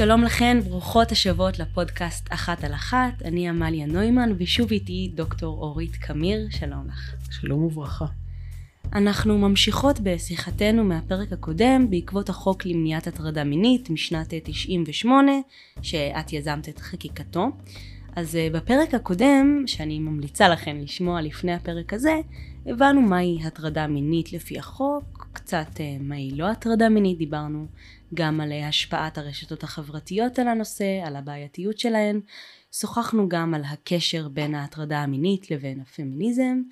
שלום לכן, ברוכות השבות לפודקאסט אחת על אחת. אני עמליה נוימן, ושוב איתי דוקטור אורית קמיר, שלום לך. שלום וברכה. אנחנו ממשיכות בשיחתנו מהפרק הקודם בעקבות החוק למניעת הטרדה מינית משנת 98, שאת יזמת את חקיקתו. אז אה, בפרק הקודם, שאני ממליצה לכם לשמוע לפני הפרק הזה, הבנו מהי הטרדה מינית לפי החוק, קצת אה, מהי לא הטרדה מינית, דיברנו גם על אה, השפעת הרשתות החברתיות על הנושא, על הבעייתיות שלהן, שוחחנו גם על הקשר בין ההטרדה המינית לבין הפמיניזם,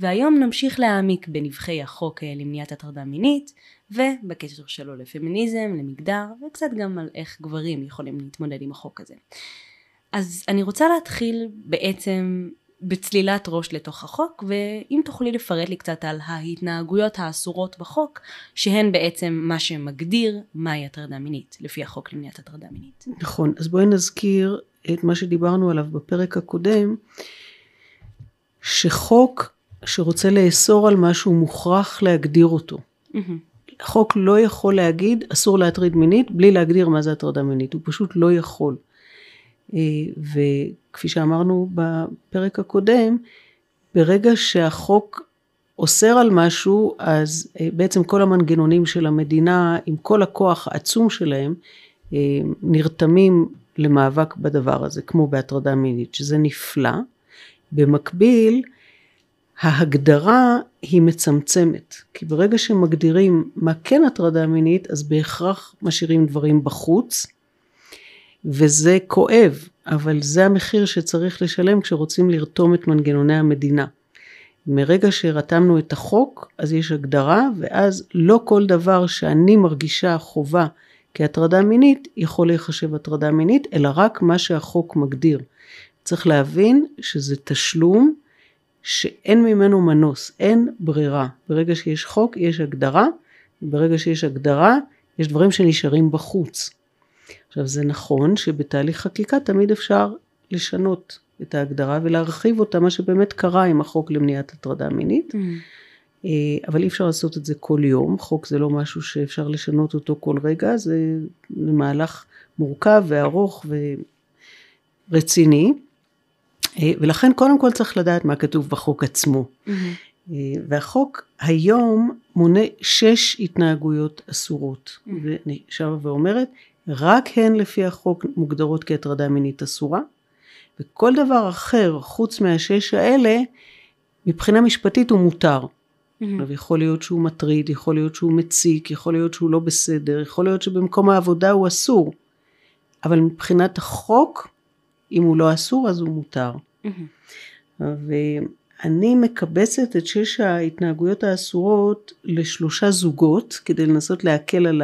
והיום נמשיך להעמיק בנבחי החוק למניעת הטרדה מינית, ובקשר שלו לפמיניזם, למגדר, וקצת גם על איך גברים יכולים להתמודד עם החוק הזה. אז אני רוצה להתחיל בעצם בצלילת ראש לתוך החוק, ואם תוכלי לפרט לי קצת על ההתנהגויות האסורות בחוק, שהן בעצם מה שמגדיר מהי הטרדה מינית, לפי החוק למניעת הטרדה מינית. נכון, אז בואי נזכיר את מה שדיברנו עליו בפרק הקודם, שחוק שרוצה לאסור על משהו מוכרח להגדיר אותו. Mm-hmm. חוק לא יכול להגיד אסור להטריד מינית בלי להגדיר מה זה הטרדה מינית, הוא פשוט לא יכול. אה, וכפי שאמרנו בפרק הקודם, ברגע שהחוק אוסר על משהו, אז אה, בעצם כל המנגנונים של המדינה, עם כל הכוח העצום שלהם, אה, נרתמים למאבק בדבר הזה, כמו בהטרדה מינית, שזה נפלא. במקביל, ההגדרה היא מצמצמת, כי ברגע שמגדירים מה כן הטרדה מינית, אז בהכרח משאירים דברים בחוץ, וזה כואב, אבל זה המחיר שצריך לשלם כשרוצים לרתום את מנגנוני המדינה. מרגע שרתמנו את החוק, אז יש הגדרה, ואז לא כל דבר שאני מרגישה חובה כהטרדה מינית, יכול להיחשב הטרדה מינית, אלא רק מה שהחוק מגדיר. צריך להבין שזה תשלום שאין ממנו מנוס, אין ברירה. ברגע שיש חוק יש הגדרה, וברגע שיש הגדרה יש דברים שנשארים בחוץ. עכשיו זה נכון שבתהליך חקיקה תמיד אפשר לשנות את ההגדרה ולהרחיב אותה, מה שבאמת קרה עם החוק למניעת הטרדה מינית, mm. אבל אי אפשר לעשות את זה כל יום, חוק זה לא משהו שאפשר לשנות אותו כל רגע, זה מהלך מורכב וארוך ורציני, אה, ולכן קודם כל צריך לדעת מה כתוב בחוק עצמו. Mm-hmm. והחוק היום מונה שש התנהגויות אסורות, mm-hmm. ואני שבה ואומרת, רק הן לפי החוק מוגדרות כהטרדה מינית אסורה, וכל דבר אחר חוץ מהשש האלה, מבחינה משפטית הוא מותר. Mm-hmm. יכול להיות שהוא מטריד, יכול להיות שהוא מציק, יכול להיות שהוא לא בסדר, יכול להיות שבמקום העבודה הוא אסור. אבל מבחינת החוק, אם הוא לא אסור אז הוא מותר. Mm-hmm. ואני מקבצת את שש ההתנהגויות האסורות לשלושה זוגות כדי לנסות להקל על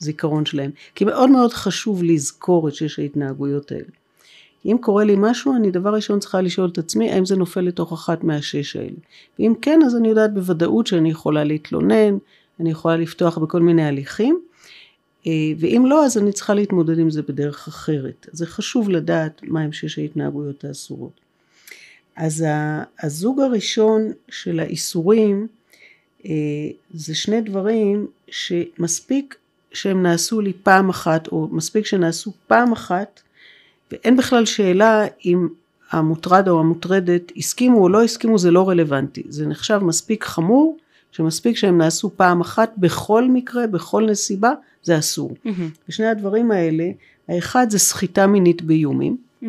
הזיכרון שלהם. כי מאוד מאוד חשוב לזכור את שש ההתנהגויות האלה. אם קורה לי משהו, אני דבר ראשון צריכה לשאול את עצמי, האם זה נופל לתוך אחת מהשש האלה. ואם כן, אז אני יודעת בוודאות שאני יכולה להתלונן, אני יכולה לפתוח בכל מיני הליכים, אה, ואם לא, אז אני צריכה להתמודד עם זה בדרך אחרת. זה חשוב לדעת מהם שש ההתנהגויות האסורות. אז הזוג הראשון של האיסורים, אה, זה שני דברים שמספיק שהם נעשו לי פעם אחת, או מספיק שנעשו פעם אחת, ואין בכלל שאלה אם המוטרד או המוטרדת הסכימו או לא הסכימו, זה לא רלוונטי. זה נחשב מספיק חמור, שמספיק שהם נעשו פעם אחת, בכל מקרה, בכל נסיבה, זה אסור. Mm-hmm. ושני הדברים האלה, האחד זה סחיטה מינית באיומים. Mm-hmm.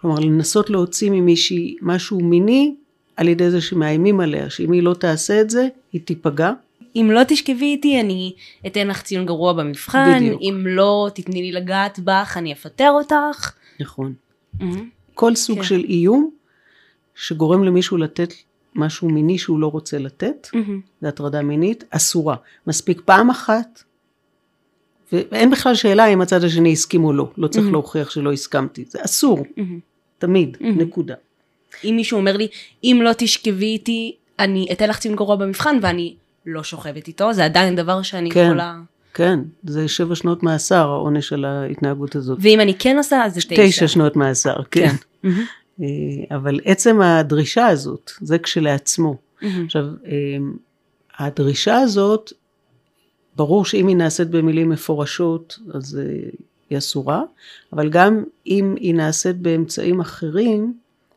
כלומר, לנסות להוציא ממישהי משהו מיני, על ידי זה שמאיימים עליה, שאם היא לא תעשה את זה, היא תיפגע. אם לא תשכבי איתי אני אתן לך ציון גרוע במבחן, בדיוק. אם לא תתני לי לגעת בך אני אפטר אותך. נכון. Mm-hmm. כל סוג כן. של איום שגורם למישהו לתת משהו מיני שהוא לא רוצה לתת, mm-hmm. זה הטרדה מינית, אסורה. מספיק פעם אחת, ואין בכלל שאלה אם הצד השני הסכים או לא, לא צריך mm-hmm. להוכיח שלא הסכמתי, זה אסור, mm-hmm. תמיד, mm-hmm. נקודה. אם מישהו אומר לי, אם לא תשכבי איתי, אני אתן לך ציון גרוע במבחן ואני לא שוכבת איתו, זה עדיין דבר שאני כן, יכולה... כן, זה שבע שנות מאסר העונש של ההתנהגות הזאת. ואם אני כן עושה, אז זה תשע. תשע שנות מאסר, כן. כן. אה, אבל עצם הדרישה הזאת, זה כשלעצמו. עכשיו, אה, הדרישה הזאת, ברור שאם היא נעשית במילים מפורשות, אז אה, היא אסורה, אבל גם אם היא נעשית באמצעים אחרים,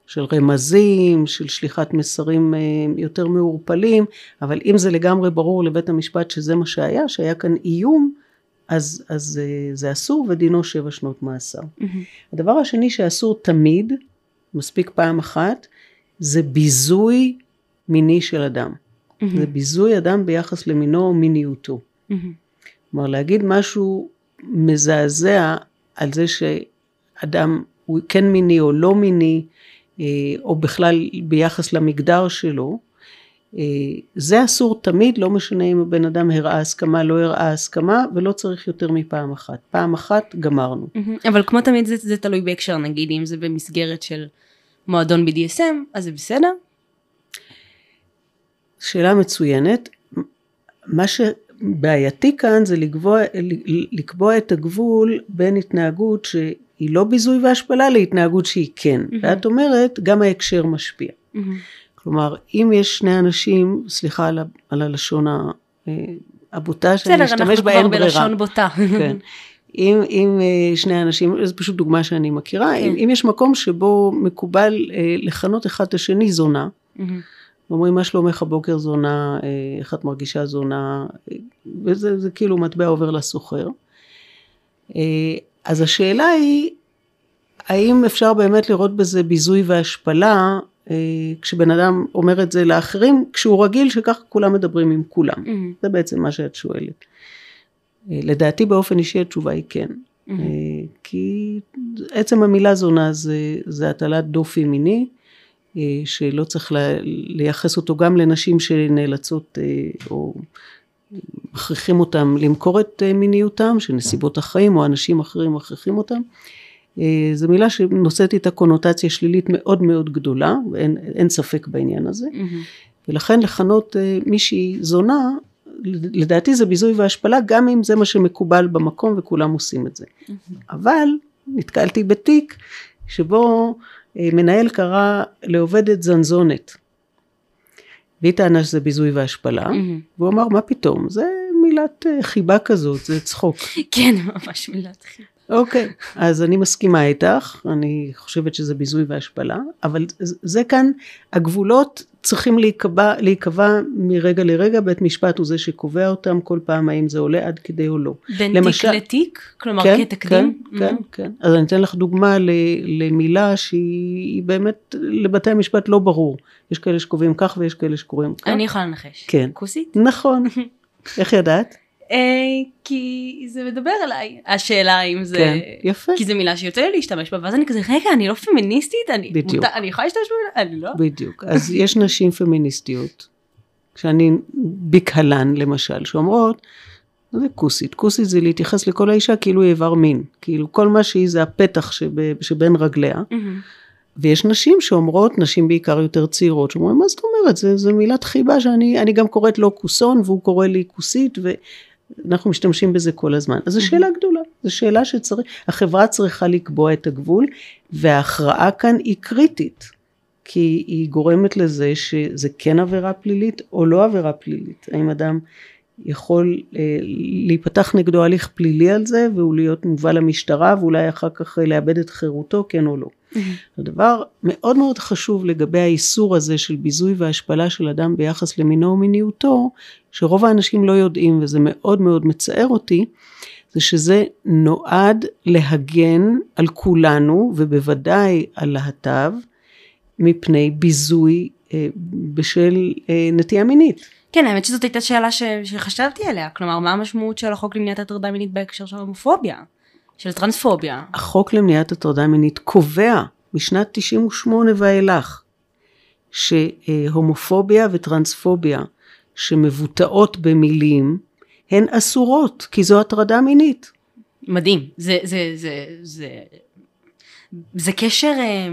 של רמזים, של שליחת מסרים אה, יותר מעורפלים, אבל אם זה לגמרי ברור לבית המשפט שזה מה שהיה, שהיה כאן איום, אז, אז אה, זה אסור ודינו שבע שנות מאסר. Mm-hmm. הדבר השני שאסור תמיד, מספיק פעם אחת, זה ביזוי מיני של אדם. Mm-hmm. זה ביזוי אדם ביחס למינו או מיניותו. Mm-hmm. כלומר להגיד משהו מזעזע על זה שאדם הוא כן מיני או לא מיני, אה, או בכלל ביחס למגדר שלו, אה, זה אסור תמיד, לא משנה אם הבן אדם הראה הסכמה, לא הראה הסכמה, ולא צריך יותר מפעם אחת. פעם אחת, גמרנו. אבל כמו תמיד זה, זה תלוי בהקשר, נגיד אם זה במסגרת של מועדון BDSM, אז זה בסדר? שאלה מצוינת. מה שבעייתי כאן זה לקבוע, לקבוע את הגבול בין התנהגות שהיא לא ביזוי והשפלה להתנהגות שהיא כן. Mm-hmm. ואת אומרת, גם ההקשר משפיע. Mm-hmm. כלומר, אם יש שני אנשים, סליחה על, על הלשון אה, הבוטה שאני אשתמש בה, אין ברירה. בסדר, אנחנו כבר בלשון בוטה. כן. אם, אם אה, שני אנשים, זו פשוט דוגמה שאני מכירה, כן. אם, אם יש מקום שבו מקובל אה, לכנות אחד את השני זונה, mm-hmm. אומרים מה שלומך הבוקר זונה, איך את מרגישה זונה, וזה זה כאילו מטבע עובר לסוחר. אז השאלה היא, האם אפשר באמת לראות בזה ביזוי והשפלה אה, כשבן אדם אומר את זה לאחרים, כשהוא רגיל שככה כולם מדברים עם כולם. Mm-hmm. זה בעצם מה שאת שואלת. אה, לדעתי באופן אישי התשובה היא כן. Mm-hmm. כי עצם המילה זונה זה, זה הטלת דופי מיני, שלא צריך לייחס אותו גם לנשים שנאלצות או מכריחים אותם למכור את מיניותם, שנסיבות החיים או אנשים אחרים מכריחים אותם. אה, זו מילה שנושאת איתה קונוטציה שלילית מאוד מאוד גדולה, ואין ספק בעניין הזה. Mm-hmm. ולכן לכנות אה, מישהי זונה, לדעתי זה ביזוי והשפלה, גם אם זה מה שמקובל במקום וכולם עושים את זה. Mm-hmm. אבל נתקלתי בתיק שבו אה, מנהל קרא לעובדת זנזונת. והיא טענה שזה ביזוי והשפלה, mm-hmm. והוא אמר, מה פתאום, זה מילת חיבה כזאת, זה צחוק. כן, ממש מילת חיבה. אוקיי, okay, אז אני מסכימה איתך, אני חושבת שזה ביזוי והשפלה, אבל זה כאן, הגבולות צריכים להיקבע, להיקבע מרגע לרגע, בית משפט הוא זה שקובע אותם כל פעם האם זה עולה עד כדי או לא. בין למשל, תיק לתיק? כלומר כן, כתקדים? כן, כן, mm-hmm. כן. אז אני אתן לך דוגמה למילה שהיא באמת לבתי המשפט לא ברור. יש כאלה שקובעים כך ויש כאלה שקוראים כך. אני יכולה לנחש. כן. כוסית? נכון. איך ידעת? אה, כי זה מדבר אליי, השאלה אם זה... כן, יפה. כי זו מילה שיוצא לי להשתמש בה, ואז אני כזה, רגע, אני לא פמיניסטית? אני, בדיוק. מותר, אני יכולה להשתמש במילה? אני לא. בדיוק. אז יש נשים פמיניסטיות, שאני בקהלן למשל, שאומרות, זה כוסית. כוסית זה להתייחס לכל האישה כאילו היא איבר מין. כאילו כל מה שהיא זה הפתח שב, שבין רגליה. Mm-hmm. ויש נשים שאומרות, נשים בעיקר יותר צעירות, שאומרות, מה זאת אומרת, זה מילת חיבה שאני גם קוראת לו כוסון והוא קורא לי כוסית, ו... אנחנו משתמשים בזה כל הזמן. אז זו שאלה גדולה, זו שאלה שצריך, החברה צריכה לקבוע את הגבול, וההכרעה כאן היא קריטית, כי היא גורמת לזה שזה כן עבירה פלילית או לא עבירה פלילית. האם אדם יכול אה, להיפתח נגדו הליך פלילי על זה, והוא להיות מובא למשטרה, ואולי אחר כך לאבד את חירותו, כן או לא. Mm-hmm. הדבר מאוד מאוד חשוב לגבי האיסור הזה של ביזוי והשפלה של אדם ביחס למינו ומיניותו, שרוב האנשים לא יודעים וזה מאוד מאוד מצער אותי, זה שזה נועד להגן על כולנו ובוודאי על להט"ב מפני ביזוי אה, בשל אה, נטייה מינית. כן, האמת שזאת הייתה שאלה ש... שחשבתי עליה, כלומר מה המשמעות של החוק למניעת הטרדה מינית בהקשר של הומופוביה, של טרנספוביה. החוק למניעת הטרדה מינית קובע משנת 98 ואילך שהומופוביה וטרנספוביה שמבוטאות במילים הן אסורות כי זו הטרדה מינית. מדהים, זה, זה, זה, זה, זה קשר אה,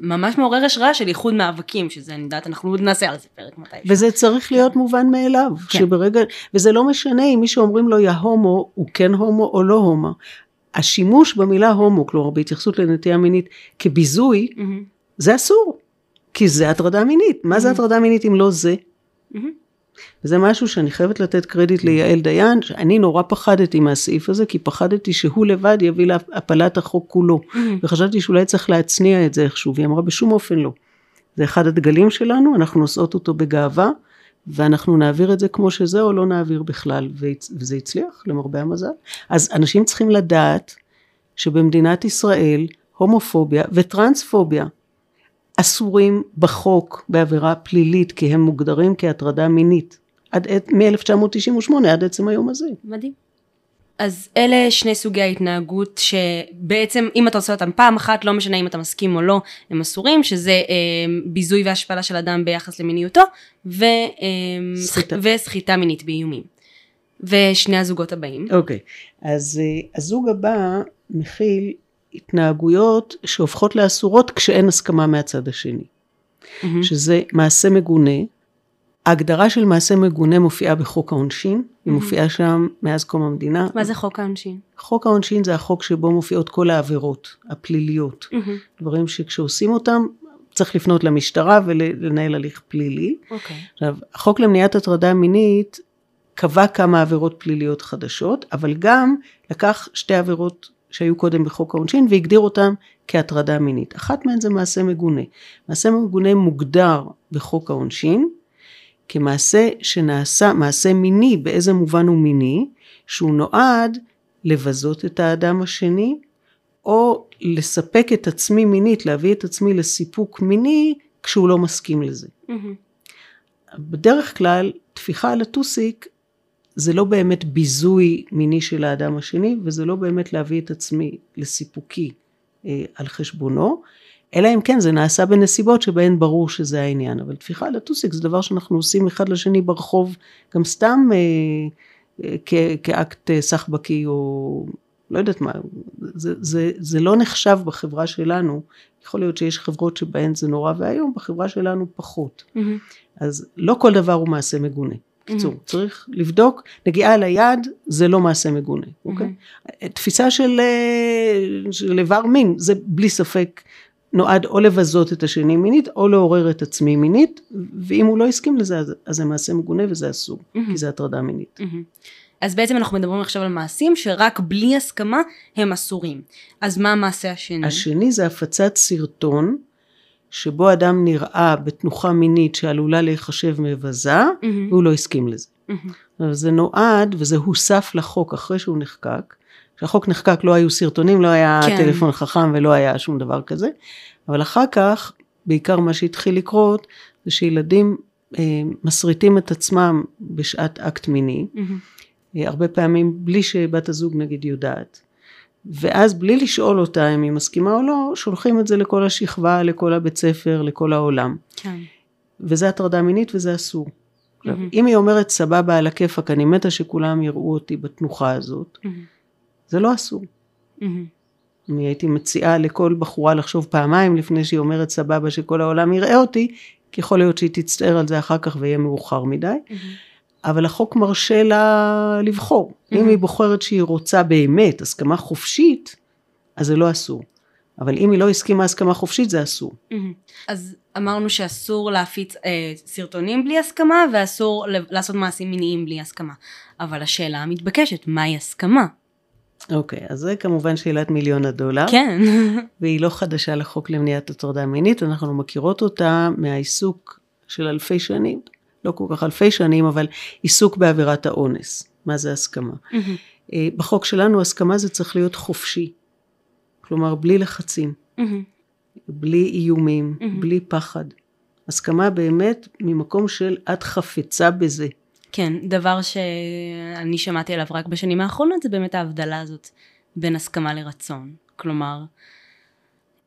ממש מעורר השראה של איחוד מאבקים, שזה אני יודעת, אנחנו עוד נעשה על זה פרק מתי. וזה צריך להיות מובן מאליו, כן. שברגע, וזה לא משנה אם מי שאומרים לו יא הומו, הוא כן הומו או לא הומו. השימוש במילה הומו, כלומר בהתייחסות לנטייה מינית כביזוי, mm-hmm. זה אסור, כי זה הטרדה מינית. מה mm-hmm. זה הטרדה מינית אם לא זה? Mm-hmm. וזה משהו שאני חייבת לתת קרדיט ליעל דיין, שאני נורא פחדתי מהסעיף הזה, כי פחדתי שהוא לבד יביא להפלת החוק כולו. Mm-hmm. וחשבתי שאולי צריך להצניע את זה איכשהו, והיא אמרה בשום אופן לא. זה אחד הדגלים שלנו, אנחנו נושאות אותו בגאווה, ואנחנו נעביר את זה כמו שזה או לא נעביר בכלל, וזה הצליח למרבה המזל. אז אנשים צריכים לדעת שבמדינת ישראל הומופוביה וטרנספוביה אסורים בחוק בעבירה פלילית כי הם מוגדרים כהטרדה מינית עד מ-1998 עד עצם היום הזה. מדהים. אז אלה שני סוגי ההתנהגות שבעצם אם אתה עושה אותם פעם אחת לא משנה אם אתה מסכים או לא הם אסורים שזה אה, ביזוי והשפלה של אדם ביחס למיניותו ו, אה, סחיטה. וסחיטה מינית באיומים. ושני הזוגות הבאים. אוקיי, okay. אז אה, הזוג הבא מכיל התנהגויות שהופכות לאסורות כשאין הסכמה מהצד השני. Mm-hmm. שזה מעשה מגונה. ההגדרה של מעשה מגונה מופיעה בחוק העונשין, mm-hmm. היא מופיעה שם מאז קום המדינה. מה זה חוק העונשין? חוק העונשין זה החוק שבו מופיעות כל העבירות הפליליות. Mm-hmm. דברים שכשעושים אותם צריך לפנות למשטרה ולנהל הליך פלילי. Okay. אוקיי. עכשיו, החוק למניעת הטרדה מינית קבע כמה עבירות פליליות חדשות, אבל גם לקח שתי עבירות שהיו קודם בחוק העונשין והגדיר אותם כהטרדה מינית. אחת מהן זה מעשה מגונה. מעשה מגונה מוגדר בחוק העונשין כמעשה שנעשה, מעשה מיני, באיזה מובן הוא מיני? שהוא נועד לבזות את האדם השני או לספק את עצמי מינית, להביא את עצמי לסיפוק מיני כשהוא לא מסכים לזה. Mm-hmm. בדרך כלל טפיחה על הטוסיק זה לא באמת ביזוי מיני של האדם השני וזה לא באמת להביא את עצמי לסיפוקי אה, על חשבונו, אלא אם כן זה נעשה בנסיבות שבהן ברור שזה העניין, אבל טפיחה על הטוסיק זה דבר שאנחנו עושים אחד לשני ברחוב גם סתם אה, אה, כ- כאקט אה, סחבקי או לא יודעת מה, זה, זה, זה לא נחשב בחברה שלנו, יכול להיות שיש חברות שבהן זה נורא ואיום, בחברה שלנו פחות. Mm-hmm. אז לא כל דבר הוא מעשה מגונה. קיצור, mm-hmm. צריך לבדוק, נגיעה על היד זה לא מעשה מגונה, mm-hmm. אוקיי? תפיסה של, אה, של איבר מין, זה בלי ספק נועד או לבזות את השני מינית או לעורר את עצמי מינית, ואם הוא לא הסכים לזה אז, אז זה מעשה מגונה וזה אסור, mm-hmm. כי זה הטרדה מינית. Mm-hmm. אז בעצם אנחנו מדברים עכשיו על מעשים שרק בלי הסכמה הם אסורים. אז מה המעשה השני? השני זה הפצת סרטון שבו אדם נראה בתנוחה מינית שעלולה להיחשב מבזה, mm-hmm. והוא לא הסכים לזה. Mm-hmm. זה נועד וזה הוסף לחוק אחרי שהוא נחקק. כשהחוק נחקק לא היו סרטונים, לא היה כן. טלפון חכם ולא היה שום דבר כזה, אבל אחר כך, בעיקר מה שהתחיל לקרות, זה שילדים אה, מסריטים את עצמם בשעת אקט מיני, mm-hmm. אה, הרבה פעמים בלי שבת הזוג נגיד יודעת. ואז בלי לשאול אותה אם היא מסכימה או לא, שולחים את זה לכל השכבה, לכל הבית ספר, לכל העולם. כן. וזה הטרדה מינית וזה אסור. Mm-hmm. אם היא אומרת סבבה על הכיפאק, אני מתה שכולם יראו אותי בתנוחה הזאת, mm-hmm. זה לא אסור. Mm-hmm. אני הייתי מציעה לכל בחורה לחשוב פעמיים לפני שהיא אומרת סבבה שכל העולם יראה אותי, כי יכול להיות שהיא תצטער על זה אחר כך ויהיה מאוחר מדי. Mm-hmm. אבל החוק מרשה לה לבחור. Mm-hmm. אם היא בוחרת שהיא רוצה באמת הסכמה חופשית, אז זה לא אסור. אבל אם היא לא הסכימה הסכמה חופשית זה אסור. Mm-hmm. אז אמרנו שאסור להפיץ אה, סרטונים בלי הסכמה ואסור לעשות מעשים מיניים בלי הסכמה. אבל השאלה המתבקשת, מהי הסכמה? אוקיי, okay, אז זה כמובן שאלת מיליון הדולר. כן. והיא לא חדשה לחוק למניעת הטרדה מינית, אנחנו מכירות אותה מהעיסוק של אלפי שנים לא כל כך אלפי שנים, אבל עיסוק בעבירת האונס. מה זה הסכמה? Mm-hmm. בחוק שלנו הסכמה זה צריך להיות חופשי. כלומר, בלי לחצים, mm-hmm. בלי איומים, mm-hmm. בלי פחד. הסכמה באמת ממקום של את חפצה בזה. כן, דבר שאני שמעתי עליו רק בשנים האחרונות זה באמת ההבדלה הזאת בין הסכמה לרצון. כלומר,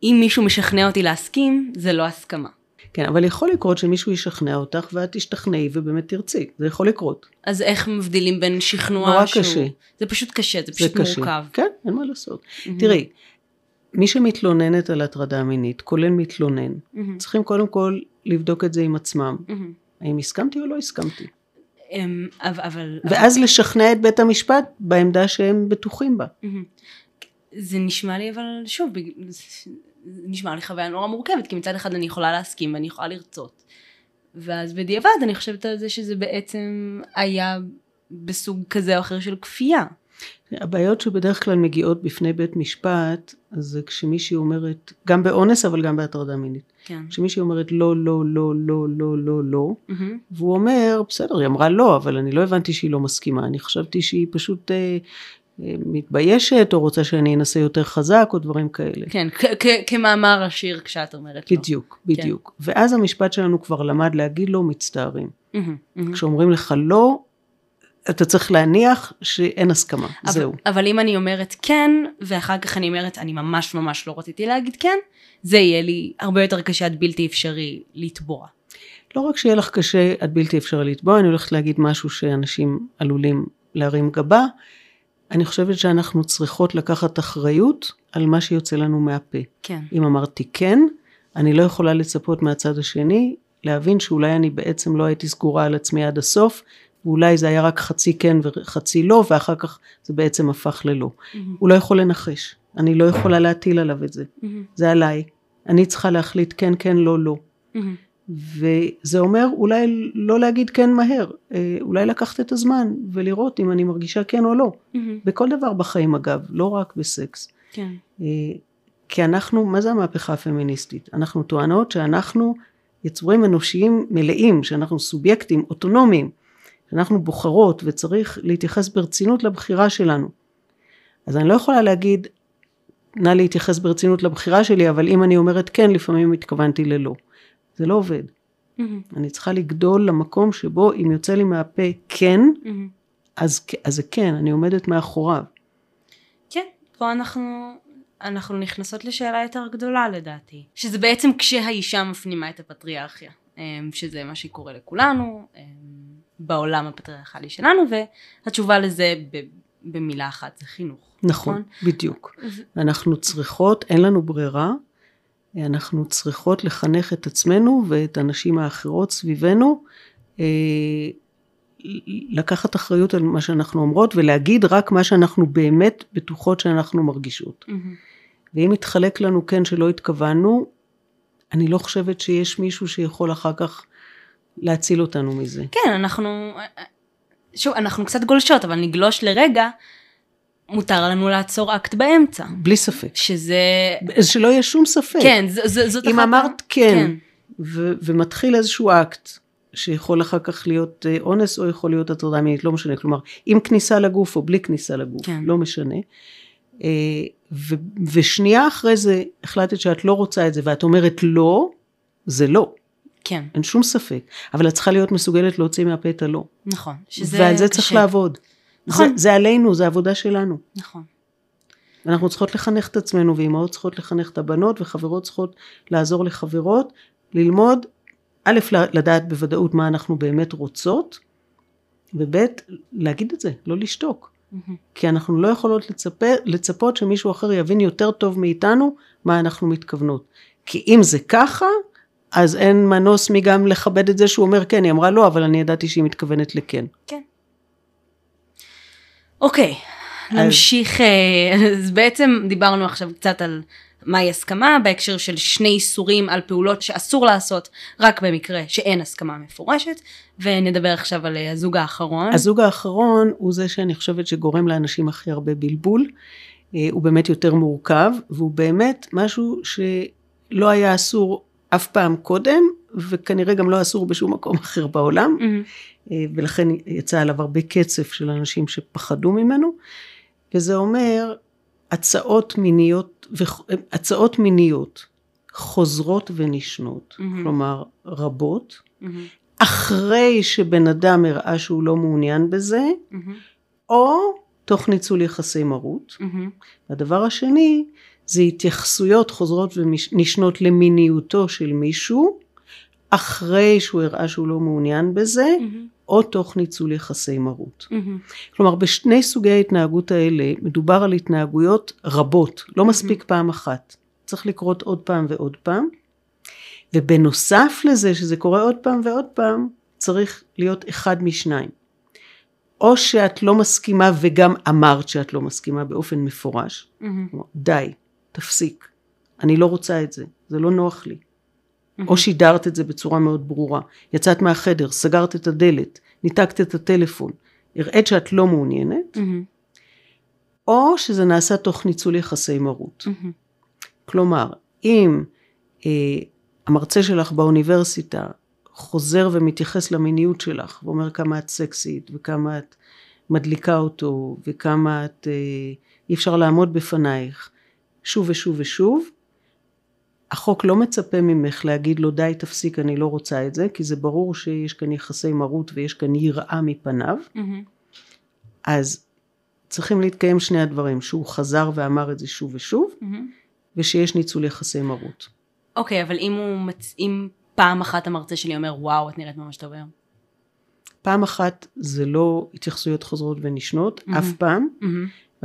אם מישהו משכנע אותי להסכים, זה לא הסכמה. כן, אבל יכול לקרות שמישהו ישכנע אותך ואת תשתכנעי ובאמת תרצי, זה יכול לקרות. אז איך מבדילים בין שכנוע נורא שהוא... קשה. זה פשוט קשה, זה פשוט זה קשה. מורכב. כן, אין מה לעשות. Mm-hmm. תראי, מי שמתלוננת על הטרדה מינית, כולל מתלונן, mm-hmm. צריכים קודם כל לבדוק את זה עם עצמם. Mm-hmm. האם הסכמתי או לא הסכמתי. אמ, אבל... ואז אבל... לשכנע את בית המשפט בעמדה שהם בטוחים בה. זה נשמע לי אבל שוב נשמע לי חוויה נורא מורכבת, כי מצד אחד אני יכולה להסכים ואני יכולה לרצות. ואז בדיעבד אני חושבת על זה שזה בעצם היה בסוג כזה או אחר של כפייה. הבעיות שבדרך כלל מגיעות בפני בית משפט, זה כשמישהי אומרת, גם באונס אבל גם בהטרדה מינית. כן. כשמישהי אומרת לא, לא, לא, לא, לא, לא, לא, מהמם. והוא אומר, בסדר, היא אמרה לא, אבל אני לא הבנתי שהיא לא מסכימה, אני חשבתי שהיא פשוט אה, מתביישת, או רוצה שאני אנסה יותר חזק, או דברים כאלה. כן, כמאמר השיר כשאת אומרת לא. בדיוק, בדיוק. ואז המשפט שלנו כבר למד להגיד לו מצטערים. כשאומרים לך לא, אתה צריך להניח שאין הסכמה, אבל- זהו. אבל אם אני אומרת כן, ואחר כך אני אומרת, אני ממש ממש לא רציתי להגיד כן, זה יהיה לי הרבה יותר קשה עד בלתי אפשרי לתבוע. לא רק שיהיה לך קשה עד בלתי אפשרי לתבוע, אני הולכת להגיד משהו שאנשים עלולים להרים גבה. אני חושבת שאנחנו צריכות לקחת אחריות על מה שיוצא לנו מהפה. כן. אם אמרתי כן, אני לא יכולה לצפות מהצד השני להבין שאולי אני בעצם לא הייתי סגורה על עצמי עד הסוף, ואולי זה היה רק חצי כן וחצי לא, ואחר כך זה בעצם הפך ללא. מהמם, הוא לא יכול לנחש, אני לא יכולה להטיל עליו את זה, מהמם, זה עליי. אני צריכה להחליט כן, כן, לא, לא. מהמם. וזה אומר אולי לא להגיד כן מהר, אה, אולי לקחת את הזמן ולראות אם אני מרגישה כן או לא. מהמם. בכל דבר בחיים אגב, לא רק בסקס. כן. אה, כי אנחנו, מה זה המהפכה הפמיניסטית? אנחנו טוענות שאנחנו יצורים אנושיים מלאים, שאנחנו סובייקטים אוטונומיים, שאנחנו בוחרות וצריך להתייחס ברצינות לבחירה שלנו. אז אני לא יכולה להגיד, נא להתייחס ברצינות לבחירה שלי, אבל אם אני אומרת כן, לפעמים התכוונתי ללא. זה לא עובד. מהמם, אני צריכה לגדול למקום שבו אם יוצא לי מהפה כן, מהמם. אז, אז זה כן, אני עומדת מאחוריו. כן, פה אנחנו, אנחנו נכנסות לשאלה יותר גדולה לדעתי. שזה בעצם כשהאישה מפנימה את הפטריארכיה. אמ, שזה מה שקורה לכולנו, אמ, בעולם הפטריארכלי שלנו, והתשובה לזה במילה אחת זה חינוך. נכון, בדיוק. אנחנו צריכות, אין לנו ברירה, אנחנו צריכות לחנך את עצמנו ואת הנשים האחרות סביבנו, אה, לקחת אחריות על מה שאנחנו אומרות ולהגיד רק מה שאנחנו באמת בטוחות שאנחנו מרגישות. מהמם. ואם יתחלק לנו כן שלא התכוונו, אני לא חושבת שיש מישהו שיכול אחר כך להציל אותנו מזה. כן, אנחנו, שוב, אנחנו קצת גולשות, אבל נגלוש לרגע, מותר לנו לעצור אקט באמצע. בלי ספק. שזה, אז שלא יהיה שום ספק. כן, ז, ז, זאת אם אחת ה- אמרת כן, ו- ומתחיל איזשהו אקט שיכול אחר כך להיות אה, אונס או יכול להיות הטרדה מינית, לא משנה, כלומר עם כניסה לגוף או בלי כניסה לגוף, כן. לא משנה. אה, ו- ושנייה אחרי זה החלטת שאת לא רוצה את זה ואת אומרת לא, זה לא, כן, אין שום ספק, אבל את צריכה להיות מסוגלת להוציא מהפה את הלא, נכון. שזה ועל זה קשה. צריך לעבוד. נכון. זה, זה עלינו, זה עבודה שלנו. נכון. אנחנו צריכות לחנך את עצמנו, ואימהות צריכות לחנך את הבנות, וחברות צריכות לעזור לחברות, ללמוד, א', לדעת בוודאות מה אנחנו באמת רוצות, וב', להגיד את זה, לא לשתוק. מהמם. כי אנחנו לא יכולות לצפה, לצפות שמישהו אחר יבין יותר טוב מאיתנו מה אנחנו מתכוונות. כי אם זה ככה, אז אין מנוס מגם לכבד את זה שהוא אומר כן, היא אמרה לא, אבל אני ידעתי שהיא מתכוונת לכן. כן. אוקיי, נמשיך, אה, אז בעצם דיברנו עכשיו קצת על מהי הסכמה בהקשר של שני איסורים על פעולות שאסור לעשות רק במקרה שאין הסכמה מפורשת, ונדבר עכשיו על אה, הזוג האחרון. הזוג האחרון הוא זה שאני חושבת שגורם לאנשים הכי הרבה בלבול. אה, הוא באמת יותר מורכב, והוא באמת משהו שלא היה אסור אף פעם קודם, וכנראה גם לא אסור בשום מקום אחר בעולם, מהמם. אה, ולכן יצא עליו הרבה קצף של אנשים שפחדו ממנו, וזה אומר הצעות מיניות, וח- הצעות מיניות חוזרות ונשנות, מהמם. כלומר רבות, מהמם. אחרי שבן אדם הראה שהוא לא מעוניין בזה, מהמם. או תוך ניצול יחסי מרות. מהמם. הדבר השני זה התייחסויות חוזרות ונשנות למיניותו של מישהו, אחרי שהוא הראה שהוא לא מעוניין בזה, מהמם. או תוך ניצול יחסי מרות. מהמם. כלומר, בשני סוגי ההתנהגות האלה מדובר על התנהגויות רבות, לא מספיק פעם אחת. צריך לקרות עוד פעם ועוד פעם. ובנוסף לזה, שזה קורה עוד פעם ועוד פעם, צריך להיות אחד משניים. או שאת לא מסכימה וגם אמרת שאת לא מסכימה באופן מפורש. מהמם. כלומר, די, תפסיק. אני לא רוצה את זה, זה לא נוח לי. או שידרת את זה בצורה מאוד ברורה. יצאת מהחדר, סגרת את הדלת, ניתקת את הטלפון, הראית שאת לא מעוניינת, או שזה נעשה תוך ניצול יחסי מרות. כלומר, אם אה, המרצה שלך באוניברסיטה חוזר ומתייחס למיניות שלך, ואומר כמה את סקסית, וכמה את מדליקה אותו, וכמה את, אה, אי אפשר לעמוד בפנייך, שוב ושוב ושוב, החוק לא מצפה ממך להגיד לו די תפסיק אני לא רוצה את זה כי זה ברור שיש כאן יחסי מרות ויש כאן יראה מפניו mm-hmm. אז צריכים להתקיים שני הדברים שהוא חזר ואמר את זה שוב ושוב mm-hmm. ושיש ניצול יחסי מרות. אוקיי okay, אבל אם הוא מצ... אם פעם אחת המרצה שלי אומר וואו את נראית ממש טוב היום. פעם אחת זה לא התייחסויות חוזרות ונשנות mm-hmm. אף פעם mm-hmm.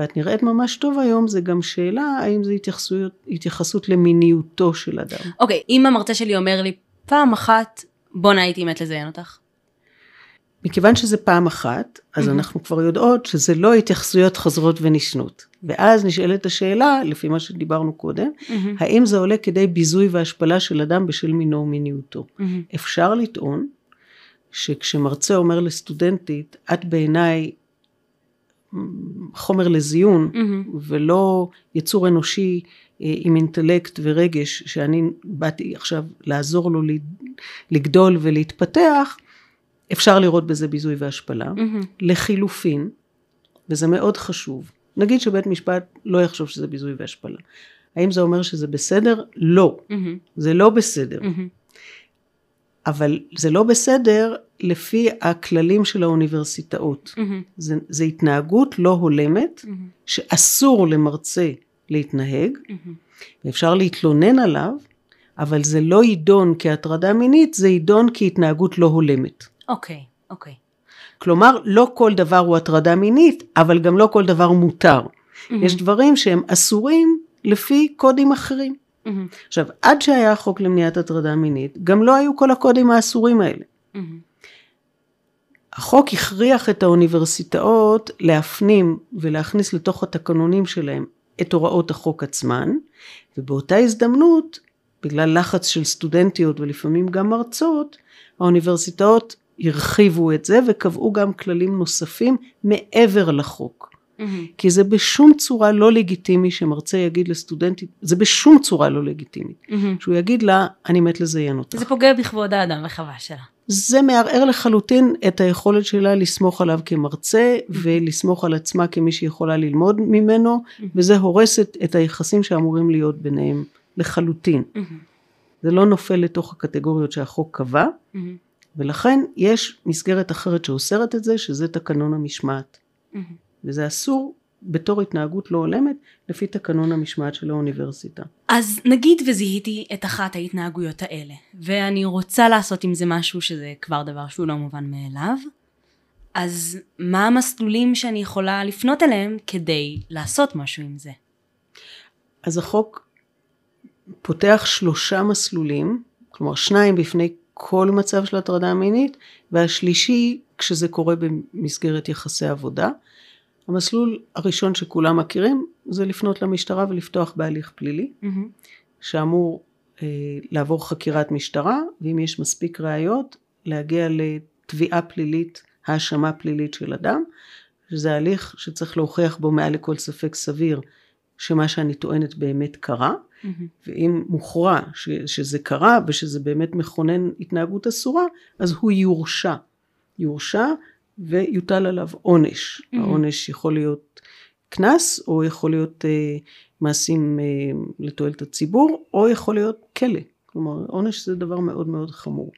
ואת נראית ממש טוב היום, זה גם שאלה האם זו התייחסות, התייחסות למיניותו של אדם. אוקיי, okay, אם המרצה שלי אומר לי, פעם אחת, בואנה הייתי מת לזיין אותך. מכיוון שזה פעם אחת, אז mm-hmm. אנחנו כבר יודעות שזה לא התייחסויות חוזרות ונשנות. ואז נשאלת השאלה, לפי מה שדיברנו קודם, mm-hmm. האם זה עולה כדי ביזוי והשפלה של אדם בשל מינו ומיניותו. Mm-hmm. אפשר לטעון שכשמרצה אומר לסטודנטית, את בעיניי חומר לזיון mm-hmm. ולא יצור אנושי אה, עם אינטלקט ורגש שאני באתי עכשיו לעזור לו לגדול ולהתפתח, אפשר לראות בזה ביזוי והשפלה. Mm-hmm. לחילופין, וזה מאוד חשוב, נגיד שבית משפט לא יחשוב שזה ביזוי והשפלה. האם זה אומר שזה בסדר? לא. Mm-hmm. זה לא בסדר. Mm-hmm. אבל זה לא בסדר לפי הכללים של האוניברסיטאות. Mm-hmm. זה, זה התנהגות לא הולמת, mm-hmm. שאסור למרצה להתנהג, mm-hmm. ואפשר להתלונן עליו, אבל זה לא יידון כהטרדה מינית, זה יידון כהתנהגות לא הולמת. אוקיי, okay, אוקיי. Okay. כלומר, לא כל דבר הוא הטרדה מינית, אבל גם לא כל דבר מותר. Mm-hmm. יש דברים שהם אסורים לפי קודים אחרים. Mm-hmm. עכשיו, עד שהיה החוק למניעת הטרדה מינית, גם לא היו כל הקודים האסורים האלה. Mm-hmm. החוק הכריח את האוניברסיטאות להפנים ולהכניס לתוך התקנונים שלהם את הוראות החוק עצמן, ובאותה הזדמנות, בגלל לחץ של סטודנטיות ולפעמים גם מרצות, האוניברסיטאות הרחיבו את זה וקבעו גם כללים נוספים מעבר לחוק. Mm-hmm. כי זה בשום צורה לא לגיטימי שמרצה יגיד לסטודנטית, זה בשום צורה לא לגיטימי, mm-hmm. שהוא יגיד לה, אני מת לזיין אותך. זה פוגע בכבוד האדם וחבל שלה. זה מערער לחלוטין את היכולת שלה לסמוך עליו כמרצה mm-hmm. ולסמוך על עצמה כמי שיכולה ללמוד ממנו, mm-hmm. וזה הורס את, את היחסים שאמורים להיות ביניהם לחלוטין. Mm-hmm. זה לא נופל לתוך הקטגוריות שהחוק קבע, mm-hmm. ולכן יש מסגרת אחרת שאוסרת את זה, שזה תקנון המשמעת. Mm-hmm. וזה אסור בתור התנהגות לא הולמת לפי תקנון המשמעת של האוניברסיטה. אז נגיד וזיהיתי את אחת ההתנהגויות האלה, ואני רוצה לעשות עם זה משהו שזה כבר דבר שהוא לא מובן מאליו, אז מה המסלולים שאני יכולה לפנות אליהם כדי לעשות משהו עם זה? אז החוק פותח שלושה מסלולים, כלומר שניים בפני כל מצב של הטרדה מינית, והשלישי כשזה קורה במסגרת יחסי עבודה. המסלול הראשון שכולם מכירים זה לפנות למשטרה ולפתוח בהליך פלילי, mm-hmm. שאמור אה, לעבור חקירת משטרה, ואם יש מספיק ראיות, להגיע לתביעה פלילית, האשמה פלילית של אדם, שזה הליך שצריך להוכיח בו מעל לכל ספק סביר שמה שאני טוענת באמת קרה, mm-hmm. ואם מוכרע ש, שזה קרה ושזה באמת מכונן התנהגות אסורה, אז הוא יורשע. יורשע ויוטל עליו עונש. Mm-hmm. העונש יכול להיות קנס, או יכול להיות אה, מעשים אה, לתועלת הציבור, או יכול להיות כלא. כלומר, עונש זה דבר מאוד מאוד חמור.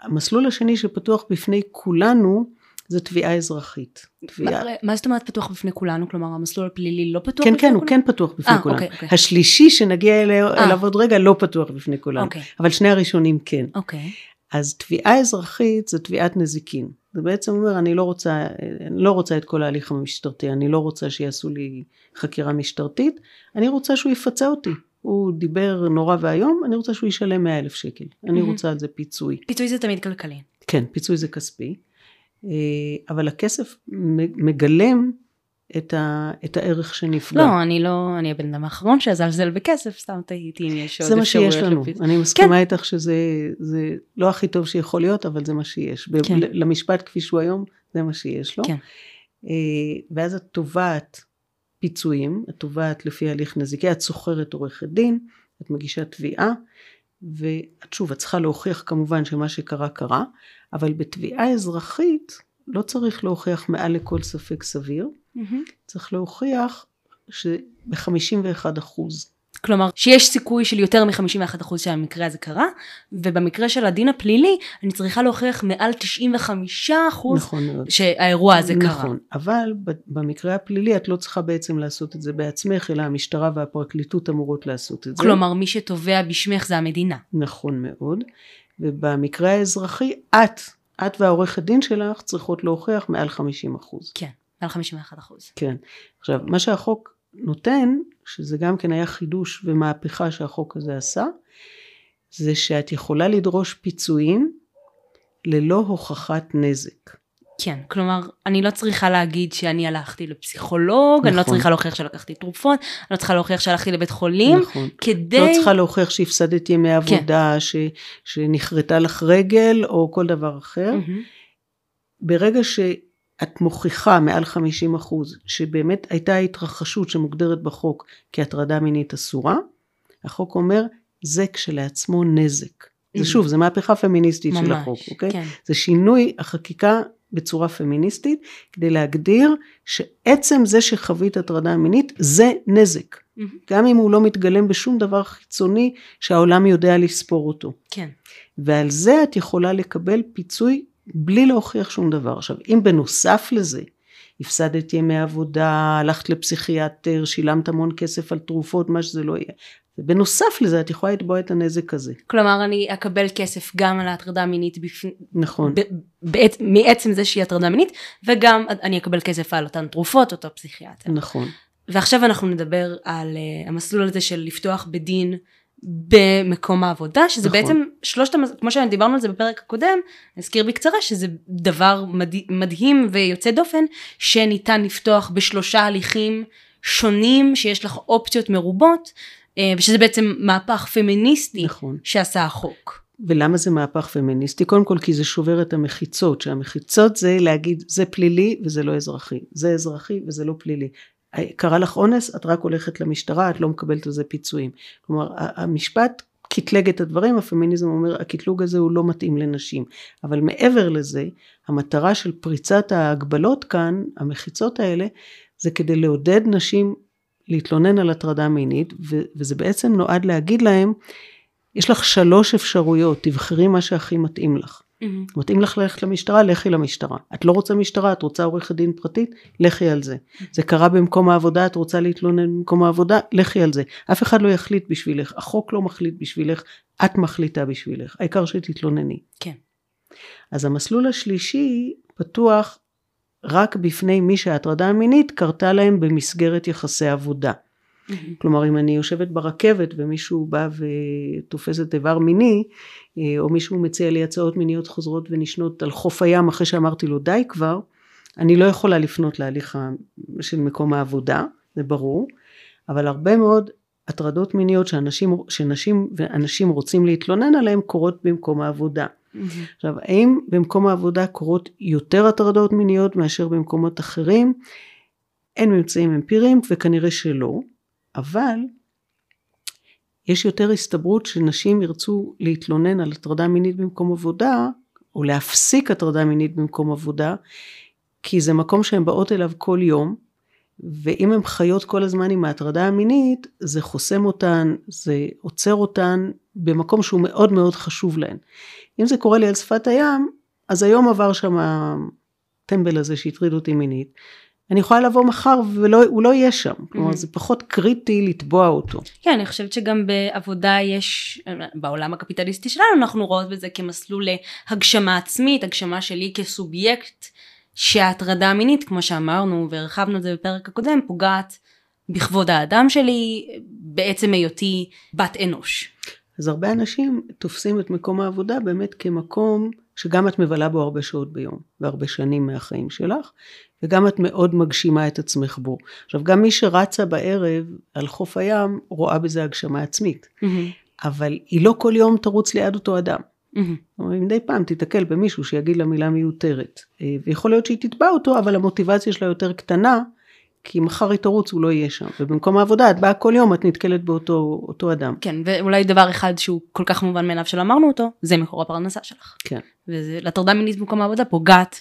המסלול השני שפתוח בפני כולנו, זה תביעה אזרחית. תביעה... מה, מה זאת אומרת פתוח בפני כולנו? כלומר המסלול הפלילי לא פתוח כן, בפני כן, כולנו? כן, הוא כן פתוח בפני 아, כולנו. אוקיי, אוקיי. השלישי שנגיע אליו, אליו עוד רגע לא פתוח בפני כולנו. אוקיי. אבל שני הראשונים כן. אוקיי. אז תביעה אזרחית זה תביעת נזיקין. זה בעצם אומר אני לא רוצה, אני לא רוצה את כל ההליך המשטרתי, אני לא רוצה שיעשו לי חקירה משטרתית, אני רוצה שהוא יפצה אותי. הוא דיבר נורא ואיום, אני רוצה שהוא ישלם 100 אלף שקל. אני רוצה על זה פיצוי. פיצוי זה תמיד כלכלי. כן, פיצוי זה כספי. אה, אבל הכסף מגלם את, ה, את הערך שנפגע. לא, אני לא, אני הבן אדם האחרון שאזלזל בכסף, סתם תהיתי אם יש עוד אפשרויות. זה מה שיש לנו, לפיס. אני מסכימה כן. איתך שזה זה לא הכי טוב שיכול להיות, אבל זה מה שיש. כן. למשפט כפי שהוא היום, זה מה שיש לו. כן. אה, ואז את תובעת פיצויים, את תובעת לפי הליך נזיקי, את שוכרת עורכת דין, את מגישה תביעה, ואת שוב, את צריכה להוכיח כמובן שמה שקרה קרה, אבל בתביעה אזרחית לא צריך להוכיח מעל לכל ספק סביר, mm-hmm. צריך להוכיח שב-51 אחוז. כלומר, שיש סיכוי של יותר מ-51% אחוז שהמקרה הזה קרה, ובמקרה של הדין הפלילי, אני צריכה להוכיח מעל 95% אחוז נכון שהאירוע הזה נכון, קרה. נכון, אבל במקרה הפלילי את לא צריכה בעצם לעשות את זה בעצמך, אלא המשטרה והפרקליטות אמורות לעשות את זה. כלומר, מי שתובע בשמך זה המדינה. נכון מאוד, ובמקרה האזרחי, את את והעורכת דין שלך צריכות להוכיח מעל 50 אחוז. כן, מעל 51 אחוז. כן. עכשיו, מה שהחוק נותן, שזה גם כן היה חידוש ומהפכה שהחוק הזה עשה, זה שאת יכולה לדרוש פיצויים ללא הוכחת נזק. כן, כלומר, אני לא צריכה להגיד שאני הלכתי לפסיכולוג, נכון. אני לא נכון. צריכה להוכיח שלקחתי תרופות, אני לא צריכה להוכיח שהלכתי לבית חולים, נכון. כדי... לא צריכה להוכיח שהפסדת ימי. עבודה, כן. ש... שנחרטה לך רגל, או כל דבר אחר. Mm-hmm. ברגע שאת מוכיחה מעל 50 אחוז, שבאמת הייתה התרחשות שמוגדרת בחוק כהטרדה מינית אסורה, החוק אומר, זה כשלעצמו נזק. זה שוב, זה מהפכה פמיניסטית ממש, של החוק, אוקיי? כן. זה שינוי החקיקה בצורה פמיניסטית, כדי להגדיר שעצם זה שחווית הטרדה מינית זה נזק. Mm-hmm. גם אם הוא לא מתגלם בשום דבר חיצוני שהעולם יודע לספור אותו. כן. ועל זה את יכולה לקבל פיצוי בלי להוכיח שום דבר. עכשיו, אם בנוסף לזה, הפסדת ימי עבודה, הלכת לפסיכיאטר, שילמת המון כסף על תרופות, מה שזה לא יהיה. ובנוסף לזה את יכולה לתבוע את הנזק הזה. כלומר אני אקבל כסף גם על ההטרדה המינית בפני... נכון. ב, בעת, מעצם זה שהיא הטרדה מינית וגם אני אקבל כסף על אותן תרופות אותו פסיכיאטר. נכון. ועכשיו אנחנו נדבר על uh, המסלול הזה של לפתוח בדין במקום העבודה שזה נכון. בעצם שלושת כמו שדיברנו על זה בפרק הקודם נזכיר בקצרה שזה דבר מדהים ויוצא דופן שניתן לפתוח בשלושה הליכים שונים שיש לך אופציות מרובות אה, ושזה בעצם מהפך פמיניסטי נכון. שעשה החוק. ולמה זה מהפך פמיניסטי? קודם כל כי זה שובר את המחיצות, שהמחיצות זה להגיד זה פלילי וזה לא אזרחי, זה אזרחי וזה לא פלילי. קרה לך אונס, את רק הולכת למשטרה, את לא מקבלת על זה פיצויים. כלומר, המשפט קטלג את הדברים, הפמיניזם אומר הקטלוג הזה הוא לא מתאים לנשים. אבל מעבר לזה, המטרה של פריצת ההגבלות כאן, המחיצות האלה, זה כדי לעודד נשים להתלונן על הטרדה מינית, וזה בעצם נועד להגיד להם, יש לך שלוש אפשרויות, תבחרי מה שהכי מתאים לך. Mm-hmm. מתאים לך ללכת למשטרה, לכי למשטרה. את לא רוצה משטרה, את רוצה עורכת דין פרטית, לכי על זה. Mm-hmm. זה קרה במקום העבודה, את רוצה להתלונן במקום העבודה, לכי על זה. אף אחד לא יחליט בשבילך, החוק לא מחליט בשבילך, את מחליטה בשבילך, העיקר שתתלונני. כן. אז המסלול השלישי פתוח רק בפני מי שההטרדה המינית קרתה להם במסגרת יחסי עבודה. Mm-hmm. כלומר אם אני יושבת ברכבת ומישהו בא ותופס את איבר מיני אה, או מישהו מציע לי הצעות מיניות חוזרות ונשנות על חוף הים אחרי שאמרתי לו די כבר אני לא יכולה לפנות להליך של מקום העבודה זה ברור אבל הרבה מאוד הטרדות מיניות שאנשים, שנשים ואנשים רוצים להתלונן עליהן קורות במקום העבודה Mm-hmm. עכשיו, האם במקום העבודה קורות יותר הטרדות מיניות מאשר במקומות אחרים? אין ממצאים אמפיריים וכנראה שלא, אבל יש יותר הסתברות שנשים ירצו להתלונן על הטרדה מינית במקום עבודה, או להפסיק הטרדה מינית במקום עבודה, כי זה מקום שהן באות אליו כל יום, ואם הן חיות כל הזמן עם ההטרדה המינית, זה חוסם אותן, זה עוצר אותן במקום שהוא מאוד מאוד חשוב להן. אם זה קורה לי על שפת הים, אז היום עבר שם הטמבל הזה שהטריד אותי מינית. אני יכולה לבוא מחר והוא לא יהיה שם, כלומר mm-hmm. זה פחות קריטי לתבוע אותו. כן, אני חושבת שגם בעבודה יש, בעולם הקפיטליסטי שלנו אנחנו רואות בזה כמסלול להגשמה עצמית, הגשמה שלי כסובייקט שההטרדה המינית, כמו שאמרנו והרחבנו את זה בפרק הקודם, פוגעת בכבוד האדם שלי, בעצם היותי בת אנוש. אז הרבה אנשים תופסים את מקום העבודה באמת כמקום שגם את מבלה בו הרבה שעות ביום והרבה שנים מהחיים שלך, וגם את מאוד מגשימה את עצמך בו. עכשיו גם מי שרצה בערב על חוף הים רואה בזה הגשמה עצמית, mm-hmm. אבל היא לא כל יום תרוץ ליד אותו אדם. Mm-hmm. מדי פעם תיתקל במישהו שיגיד לה מילה מיותרת, אה, ויכול להיות שהיא תתבע אותו, אבל המוטיבציה שלה יותר קטנה, כי מחר היא תרוץ הוא לא יהיה שם, ובמקום העבודה את באה כל יום את נתקלת באותו אדם. כן, ואולי דבר אחד שהוא כל כך מובן מאליו שלא אמרנו אותו, זה מקור הפרנסה שלך. כן. ולהטרדה מינית במקום העבודה פוגעת